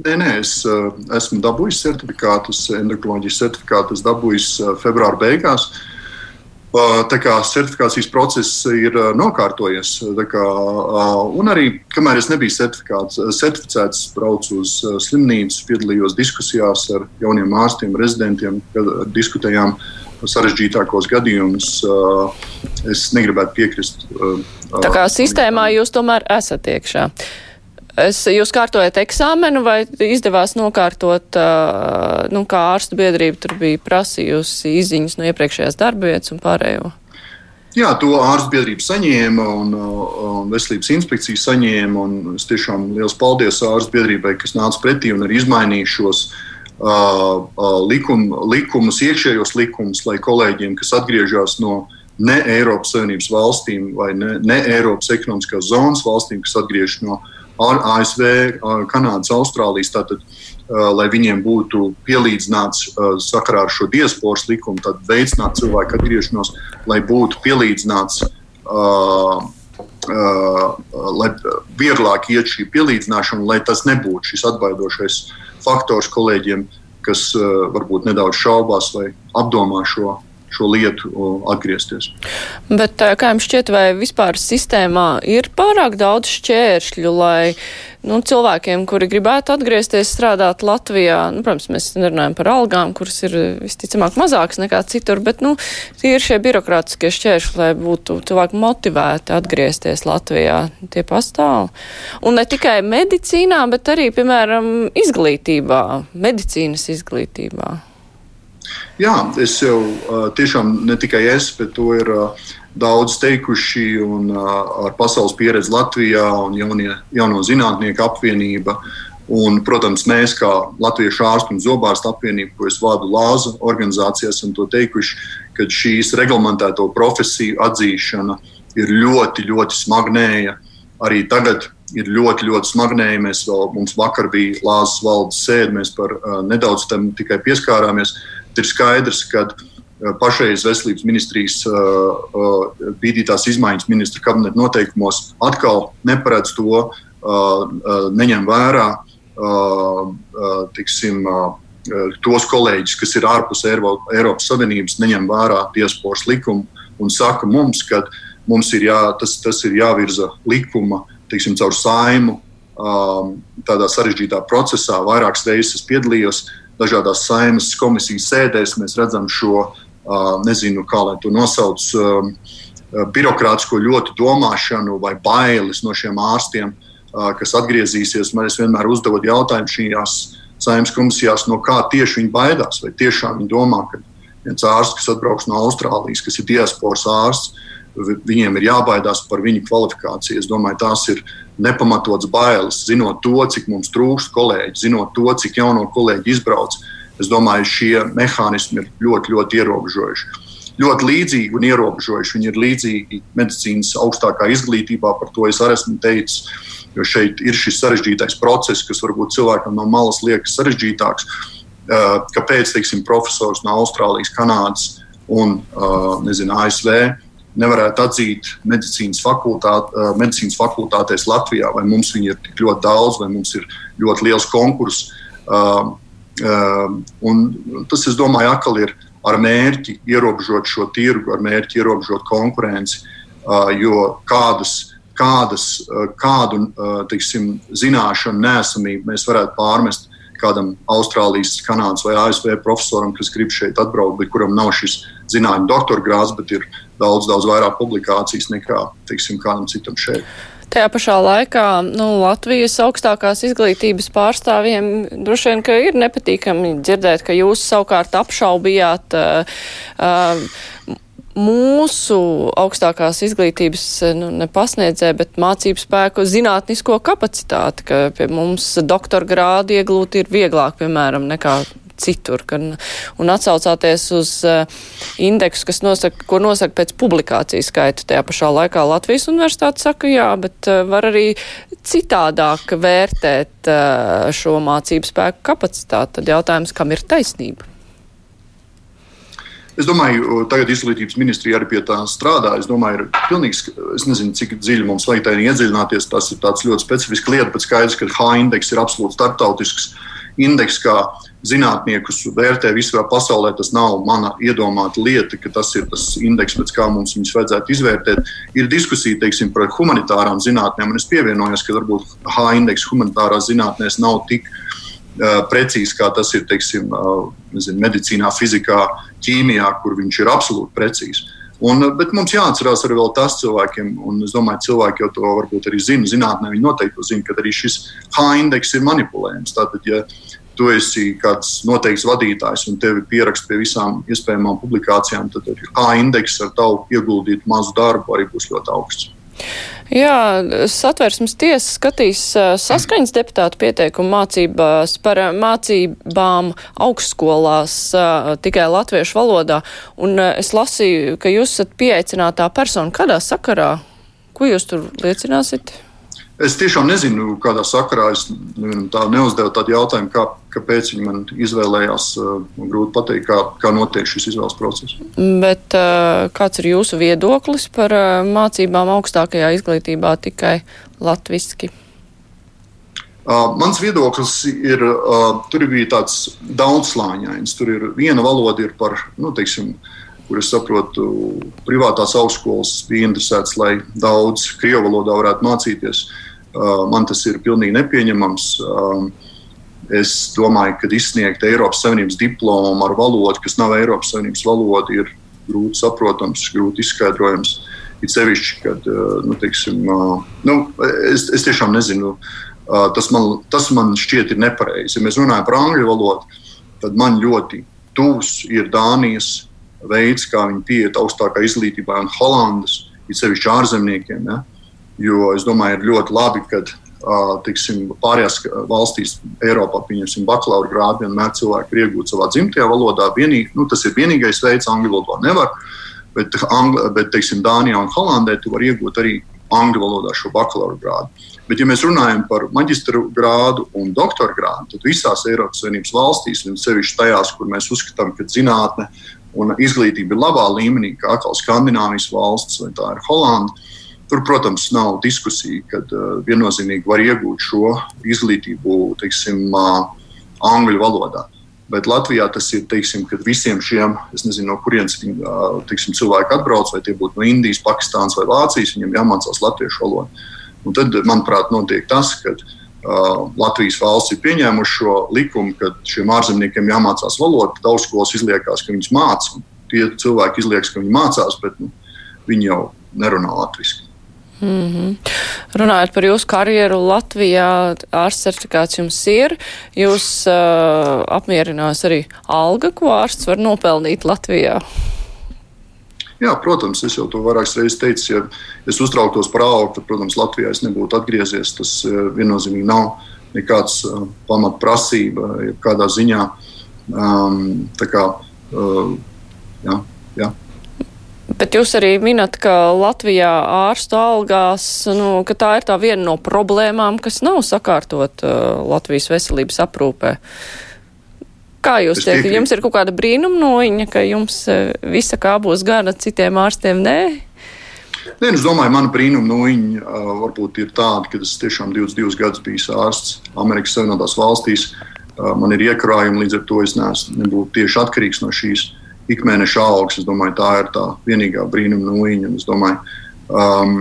Nē, nē, es uh, esmu dabūjis certifikātus, endokrinoloģijas certifikātus dabūjis uh, februāra beigās. Tā kā certifikācijas process ir nokārtojies. Kā, un arī, kamēr es nebiju certificēts, braucu uz slimnīcu, piedalījos diskusijās ar jauniem ārstiem, rezidentiem, kad diskutējām sarežģītākos gadījumus. Es negribētu piekrist. Tā kā sistēmā jūs tomēr esat iekšā. Es, jūs kārtojat eksāmenu vai izdevās nokārtot, nu, kā ārstu biedrība tur bija prasījusi izziņas no iepriekšējās darbvietas un pārējo? Jā, to ārstu biedrība saņēma un, un veselības inspekcija saņēma. Es tiešām liels paldies ārstu biedrībai, kas nāca pretī un arī izmainīja šos uh, likum, likumus, iekšējos likumus, lai kolēģiem, kas atgriežas no ne Eiropas Savienības valstīm vai ne, ne Eiropas ekonomiskās zonas valstīm, kas atgriežas no ASV, Kanādas, Austrālijas. Tātad, lai viņiem būtu pielīdzināts sakarā ar šo diasporas likumu, tad veicināt cilvēku atgriešanos, lai būtu pielīdzināts, lai vieglāk iet šī pielīdzināšana, lai tas nebūtu šis atbaidošais faktors kolēģiem, kas varbūt nedaudz šaubās vai apdomā šo šo lietu atgriezties. Bet kā jums šķiet, vai vispār sistēmā ir pārāk daudz šķēršļu, lai nu, cilvēkiem, kuri gribētu atgriezties strādāt Latvijā, nu, protams, mēs nerunājam par algām, kuras ir visticamāk mazākas nekā citur, bet nu, tie ir šie birokrātiskie šķēršļi, lai būtu cilvēki motivēti atgriezties Latvijā. Tie pastāv. Un ne tikai medicīnā, bet arī, piemēram, izglītībā, medicīnas izglītībā. Jā, es jau tiešām ne tikai es, bet to ir daudz teikuši un ar pasaules pieredzi Latvijā un jaunie, jauno zinātnieku apvienība. Un, protams, mēs, kā Latviešu ārstu un zobārstu apvienība, ko es vadu Lāza organizācijā, esam to teikuši, ka šīs reglamentēto profesiju atzīšana ir ļoti, ļoti smagnēja. Arī tagad ir ļoti, ļoti smagnēja. Mēs vēl, mums vakar bija Lāzas valdes sēde, mēs par uh, nedaudz tam tikai pieskārāmies. Uh, ir skaidrs, ka uh, pašreiz veselības ministrijas uh, uh, bīdītās izmaiņas ministra kabineta noteikumos atkal neparedz to, neņem vērā tiksim, tos kolēģus, kas ir ārpus Eiropas Savienības, neņem vērā diasporas likumu un saka mums, ka mums ir, jā, tas, tas ir jāvirza likuma tiksim, caur saimu. Tādā sarežģītā procesā vairākas reizes piedalījos. Uh, dažādās saimas komisijas sēdēs mēs redzam šo, nezinu, kā lai to nosauc, birokrātisko ļoti domāšanu vai bailes no šiem ārstiem, kas atgriezīsies. Man vienmēr uzdod jautājumu šajās saimnes komisijās, no kā tieši viņi baidās. Vai tiešām viņi domā, ka viens ārsts, kas atbrauks no Austrālijas, kas ir diasporas ārsts, viņiem ir jābaidās par viņu kvalifikāciju. Es domāju, tās ir nepamatots bailes, zinot to, cik mums trūkst kolēģi, zinot to, cik jauno kolēģi izbrauc. Es domāju, šie mehānismi ir ļoti, ļoti ierobežojuši. Ļoti līdzīgi un ierobežojuši. Viņi ir līdzīgi medicīnas augstākā izglītībā, par to es arī esmu teicis. Jo šeit ir šis sarežģītais process, kas varbūt cilvēkam no malas liekas sarežģītāks. Kāpēc teiksim, profesors no Austrālijas, Kanādas un nezinu, ASV nevarētu atzīt medicīnas, fakultāt, medicīnas fakultātēs Latvijā, vai mums viņi ir tik ļoti daudz, vai mums ir ļoti liels konkurss. Tas, es domāju, atkal ir ar mērķi ierobežot šo tirgu, ar mērķi ierobežot konkurenci, jo kādas, kādas, kādu teiksim, zināšanu nesamību mēs varētu pārmest kādam Austrālijas, Kanādas vai ASV profesoram, kas grib šeit atbraukt, bet kuram nav šis zinātnē doktora grāds, bet ir daudz, daudz vairāk publikācijas nekā teiksim, kādam citam šeit. Tajā pašā laikā nu, Latvijas augstākās izglītības pārstāvjiem droši vien ir nepatīkami dzirdēt, ka jūs savukārt apšaubījāt uh, uh, mūsu augstākās izglītības nu, nepasniedzē, bet mācību spēku zinātnisko kapacitāti, ka pie mums doktora grādu iegūt ir vieglāk, piemēram, nekā citur. Gan, un atsaucāties uz uh, indeksu, kas nosaka, ko nosaka pēc publikācijas skaita. Tajā pašā laikā Latvijas universitāte saka, jā, bet uh, var arī citādāk vērtēt uh, šo mācību spēku kapacitāti. Tad jautājums, kam ir taisnība? Es domāju, tagad izglītības ministrija arī pie tā strādā. Es domāju, ir pilnīgs, es nezinu, cik dziļi mums vajag tajā iedziļināties. Tas ir ļoti specifisks lieta, bet skaidrs, ka H indeks ir absolūti starptautisks indeks, kā zinātniekus vērtē visā pasaulē. Tas nav mana iedomāta lieta, ka tas ir tas indeks, pēc kā mums viņus vajadzētu izvērtēt. Ir diskusija teiksim, par humanitārām zinātnēm, un es pievienojos, ka varbūt H indeks humanitārās zinātnēs nav tik precīzi, kā tas ir teiksim, nezinu, medicīnā, fizikā, ķīmijā, kur viņš ir absolūti precīzs. Un, bet mums jāatcerās arī tas cilvēkiem, un es domāju, cilvēki jau to varbūt arī zina. Zinātnē viņi noteikti zina, ka arī šis H indeks ir manipulējams. Tātad, ja tu esi kāds noteikts vadītājs un tevi pierakst pie visām iespējamām publikācijām, tad A indeks ar tavu ieguldītu mazu darbu arī būs ļoti augsts. Jā, satversmes tiesa skatīs saskaņas deputātu pieteikumu mācībās par mācībām augstskolās tikai latviešu valodā. Un es lasīju, ka jūs esat pieaicinātā persona. Kādā sakarā? Ko jūs tur liecināsiet? Es tiešām nezinu, kādā sakarā es tā neuzdevu tādu jautājumu, kā, kāpēc viņi man izvēlējās. Man grūti pateikt, kā, kā notiek šis izvēles process. Bet kāds ir jūsu viedoklis par mācībām augstākajā izglītībā tikai latviski? Mans viedoklis ir, tur bija tāds daudzslāņains. Tur ir viena valoda ir par, nu, teiksim, kur es saprotu, privātās augstskolas bija interesētas, lai daudz krievu valodā varētu mācīties. Uh, Uh, man tas ir pilnīgi nepieņemams. Um, es domāju, ka izsniegt Eiropas Savienības diplomu ar valodu, kas nav Eiropas Savienības valoda, ir grūti saprotams, grūti izskaidrojams. It sevišķi, kad uh, nu, teiksim, uh, nu, es, es tiešām nezinu, tas man, tas man šķiet ir nepareizi. Ja mēs runājam par angļu valodu, tad man ļoti tuvs ir Dānijas veids, kā viņi pieiet augstākā izglītībā, un Holandas, it sevišķi ārzemniekiem. Ja? Jo es domāju, ir ļoti labi, ka tiksim, pārējās valstīs, Eiropā, pieņemsim, bakalaura grādu, vienmēr cilvēki ir iegūti savā dzimtajā valodā. Vienīgi, nu, tas ir vienīgais veids, angļu valodā nevar. Bet, angli, bet teiksim, Dānijā un Holandē tu vari iegūt arī angļu valodā šo bakalaura grādu. Bet, ja mēs runājam par maģistra grādu un doktora grādu, tad visās Eiropas Savienības valstīs, un sevišķi tajās, kur mēs uzskatām, ka zinātne un izglītība ir labā līmenī, kā atkal Skandināvijas valsts vai tā ir Holanda, Tur, protams, nav diskusija, kad uh, viennozīmīgi var iegūt šo izglītību teiksim, uh, angļu valodā. Bet Latvijā tas ir, teiksim, kad visiem šiem, es nezinu, no kurienes viņi, uh, teiksim, cilvēki atbrauc, vai tie būtu no Indijas, Pakistānas vai Vācijas, viņiem jāmācās latviešu valodu. Un tad, manuprāt, notiek tas, ka uh, Latvijas valsts ir pieņēmuši šo likumu, ka šiem ārzemniekiem jāmācās valoda. Daudz skolas izliekās, ka viņas mācās. Tie cilvēki izliekas, ka viņi mācās, bet nu, viņi jau nerunā latviešu. Mm -hmm. Runājot par jūsu karjeru Latvijā, ārsts certifikāts jums ir. Jūs uh, apmierinās arī alga, ko ārsts var nopelnīt Latvijā. Jā, protams, es jau to vairākas reizes teicu. Ja es uztrauktos par algu, tad, protams, Latvijā es nebūtu atgriezies. Tas uh, viennozīmīgi nav nekāds uh, pamatprasība, jebkādā ziņā. Um, tā kā, uh, jā, jā. Bet jūs arī minat, ka Latvijā ārstu algās, nu, ka tā ir tā viena no problēmām, kas nav sakārtot uh, Latvijas veselības aprūpē. Kā jūs teikt, jums ir kaut kāda brīnumnoiņa, ka jums uh, visa kā būs gana, citiem ārstiem nē? Nē, nu, es domāju, mana brīnuma nūjiņa uh, varbūt ir tāda, ka es tiešām 22 gadus biju ārsts Amerikas Savienotās valstīs. Uh, man ir iekrājumi, līdz ar to es neesmu tieši atkarīgs no šīs uh, ikmēneša algas. Es domāju, tā ir tā vienīgā brīnuma nūjiņa. Domāju, um,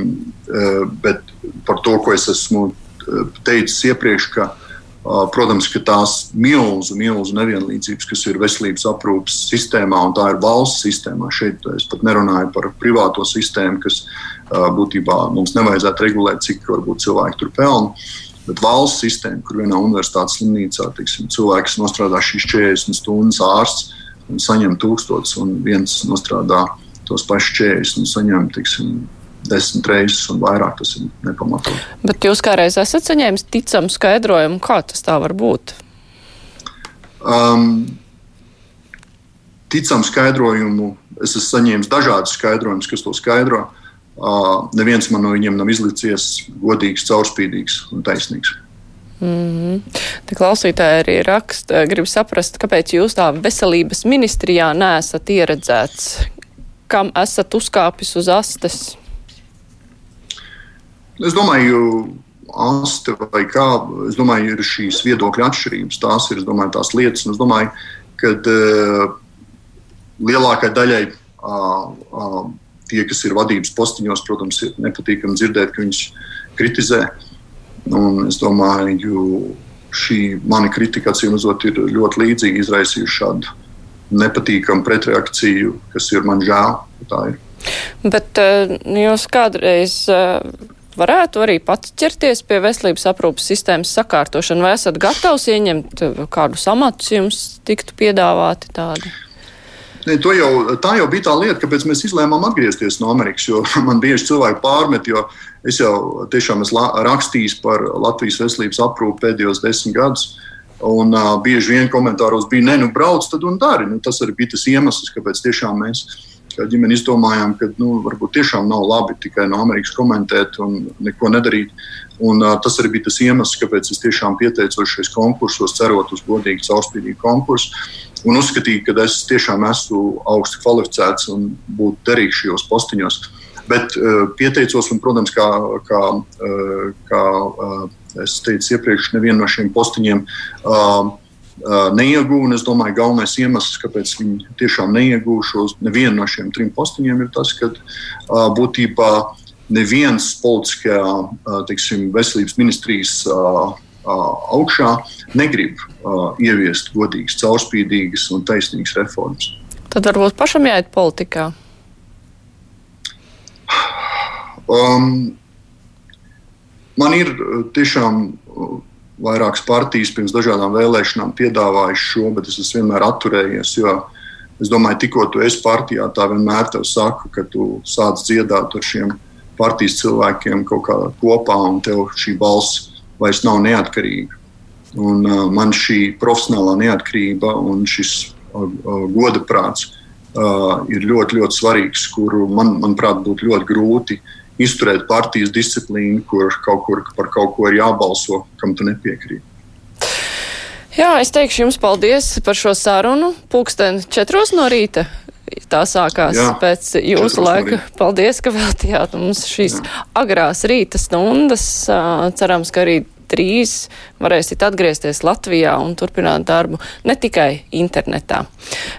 uh, bet par to, ko es esmu uh, teicis iepriekš, ka, uh, protams, ka tās milzu, milzu nevienlīdzības, kas ir veselības aprūpes sistēmā, un tā ir valsts sistēmā, šeit es pat nerunāju par privāto sistēmu, kas būtībā mums nevajadzētu regulēt, cik varbūt cilvēki tur pelna. Bet valsts sistēma, kur vienā universitātes slimnīcā tiksim, cilvēks nostrādā šīs 40 stundas ārsts, un saņem tūkstotis, un viens nostrādā tos pašus 40 un saņem, tiksim, desmit reizes un vairāk. Tas ir nepamatot. Bet jūs kādreiz esat saņēmis ticamu skaidrojumu, kā tas tā var būt? Um, ticamu skaidrojumu es esmu saņēmis dažādus skaidrojumus, kas to skaidro. Uh, neviens man no viņiem nav izlicies godīgs, caurspīdīgs un taisnīgs. Mm -hmm. Te klausītāji arī raksta, grib saprast, kāpēc jūs tā veselības ministrijā neesat ieredzēts, kam esat uzkāpis uz astes. Es domāju, aste vai kā. Es domāju, ir šīs viedokļa atšķirības. Tās ir domāju, tās lietas. Es domāju, ka uh, lielākai daļai uh, uh, tie, kas ir vadības postiņos, protams, ir nepatīkami dzirdēt, ka viņus kritizē. Un es domāju, šī mana kritika, acīm redzot, ir ļoti līdzīga izraisījusi šādu nepatīkamu pretreakciju, kas ir man žēl. Ir. Bet eh, jūs kādreiz eh, varētu arī pats ķerties pie veselības aprūpas sistēmas sakārtošana, vai esat gatavs ieņemt eh, kādus amatus, jums tiktu piedāvāti tādi? Ne, jau, tā jau bija tā lieta, kāpēc mēs izlēmām atgriezties no Amerikas. Man bieži cilvēki pārmet, jo es jau tiešām esmu rakstījis par Latvijas veselības aprūpi pēdējos desmit gadus. Un uh, bieži vien komentāros bija, ne, nu, brauc, tad un dari. Nu, tas arī bija tas iemesls, kāpēc tiešām mēs kā ģimene izdomājām, ka nu, varbūt tiešām nav labi tikai no Amerikas komentēt un neko nedarīt. Un, uh, tas arī bija tas iemesls, kāpēc es tiešām pieteicos šajos konkursos, cerot uz godīgu, caurspīdīgu konkursu un uzskatīju, ka es tiešām esmu augstu kvalificēts un būtu derīgs šajos postiņos. Bet uh, pieteicos, un, protams, kā, kā, uh, kā uh, es teicu iepriekš, nevienu no šiem postiņiem uh, uh, neiegūnu. Es domāju, galvenais iemesls, kāpēc viņi tiešām neiegūšos nevienu no šiem trim postiņiem, ir tas, ka uh, būtībā neviens politiskajā uh, teiksim, veselības ministrijas augšā negrib ieviest godīgas, caurspīdīgas un taisnīgas reformas. Tad varbūt pašam jāiet politikā. Um, man ir tiešām vairākas partijas pirms dažādām vēlēšanām piedāvājušas šo, bet es esmu vienmēr atturējies. Jo es domāju, tikko tu esi partijā, tā vienmēr te saka, ka tu sāc dziedāt ar šiem partijas cilvēkiem kaut kā kopā, un tev šī balss vairs nav neatkarīga. Un, uh, man šī profesionālā neatkarība un šis uh, uh, goda prāts uh, ir ļoti, ļoti svarīgs, kuru man, manuprāt, būtu ļoti grūti izturēt partijas disciplīnu, kur kaut kur par kaut ko ir jābalso, kam tu nepiekrīti. Jā, es teikšu jums paldies par šo sarunu. Pūksteni četros no rīta. Tā sākās Jā, pēc jūsu laika. Paldies, ka veltījāt mums šīs Jā. agrās rīta stundas. Cerams, ka arī drīz varēsiet atgriezties Latvijā un turpināt darbu ne tikai internetā.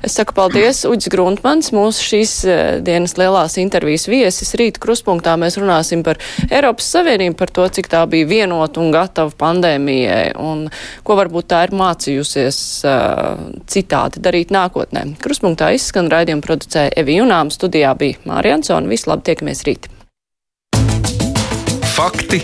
Es saku paldies Uģis Gruntmans, mūsu šīs eh, dienas lielās intervijas viesis. Rīt kruspunktā mēs runāsim par Eiropas Savienību, par to, cik tā bija vienota un gatava pandēmijai un ko varbūt tā ir mācījusies uh, citādi darīt nākotnē. Kruspunktā izskan raidījumu producēja Evi Junām, studijā bija Mārija Ansona. Vislabāk, tiekamies rīt! Fakti,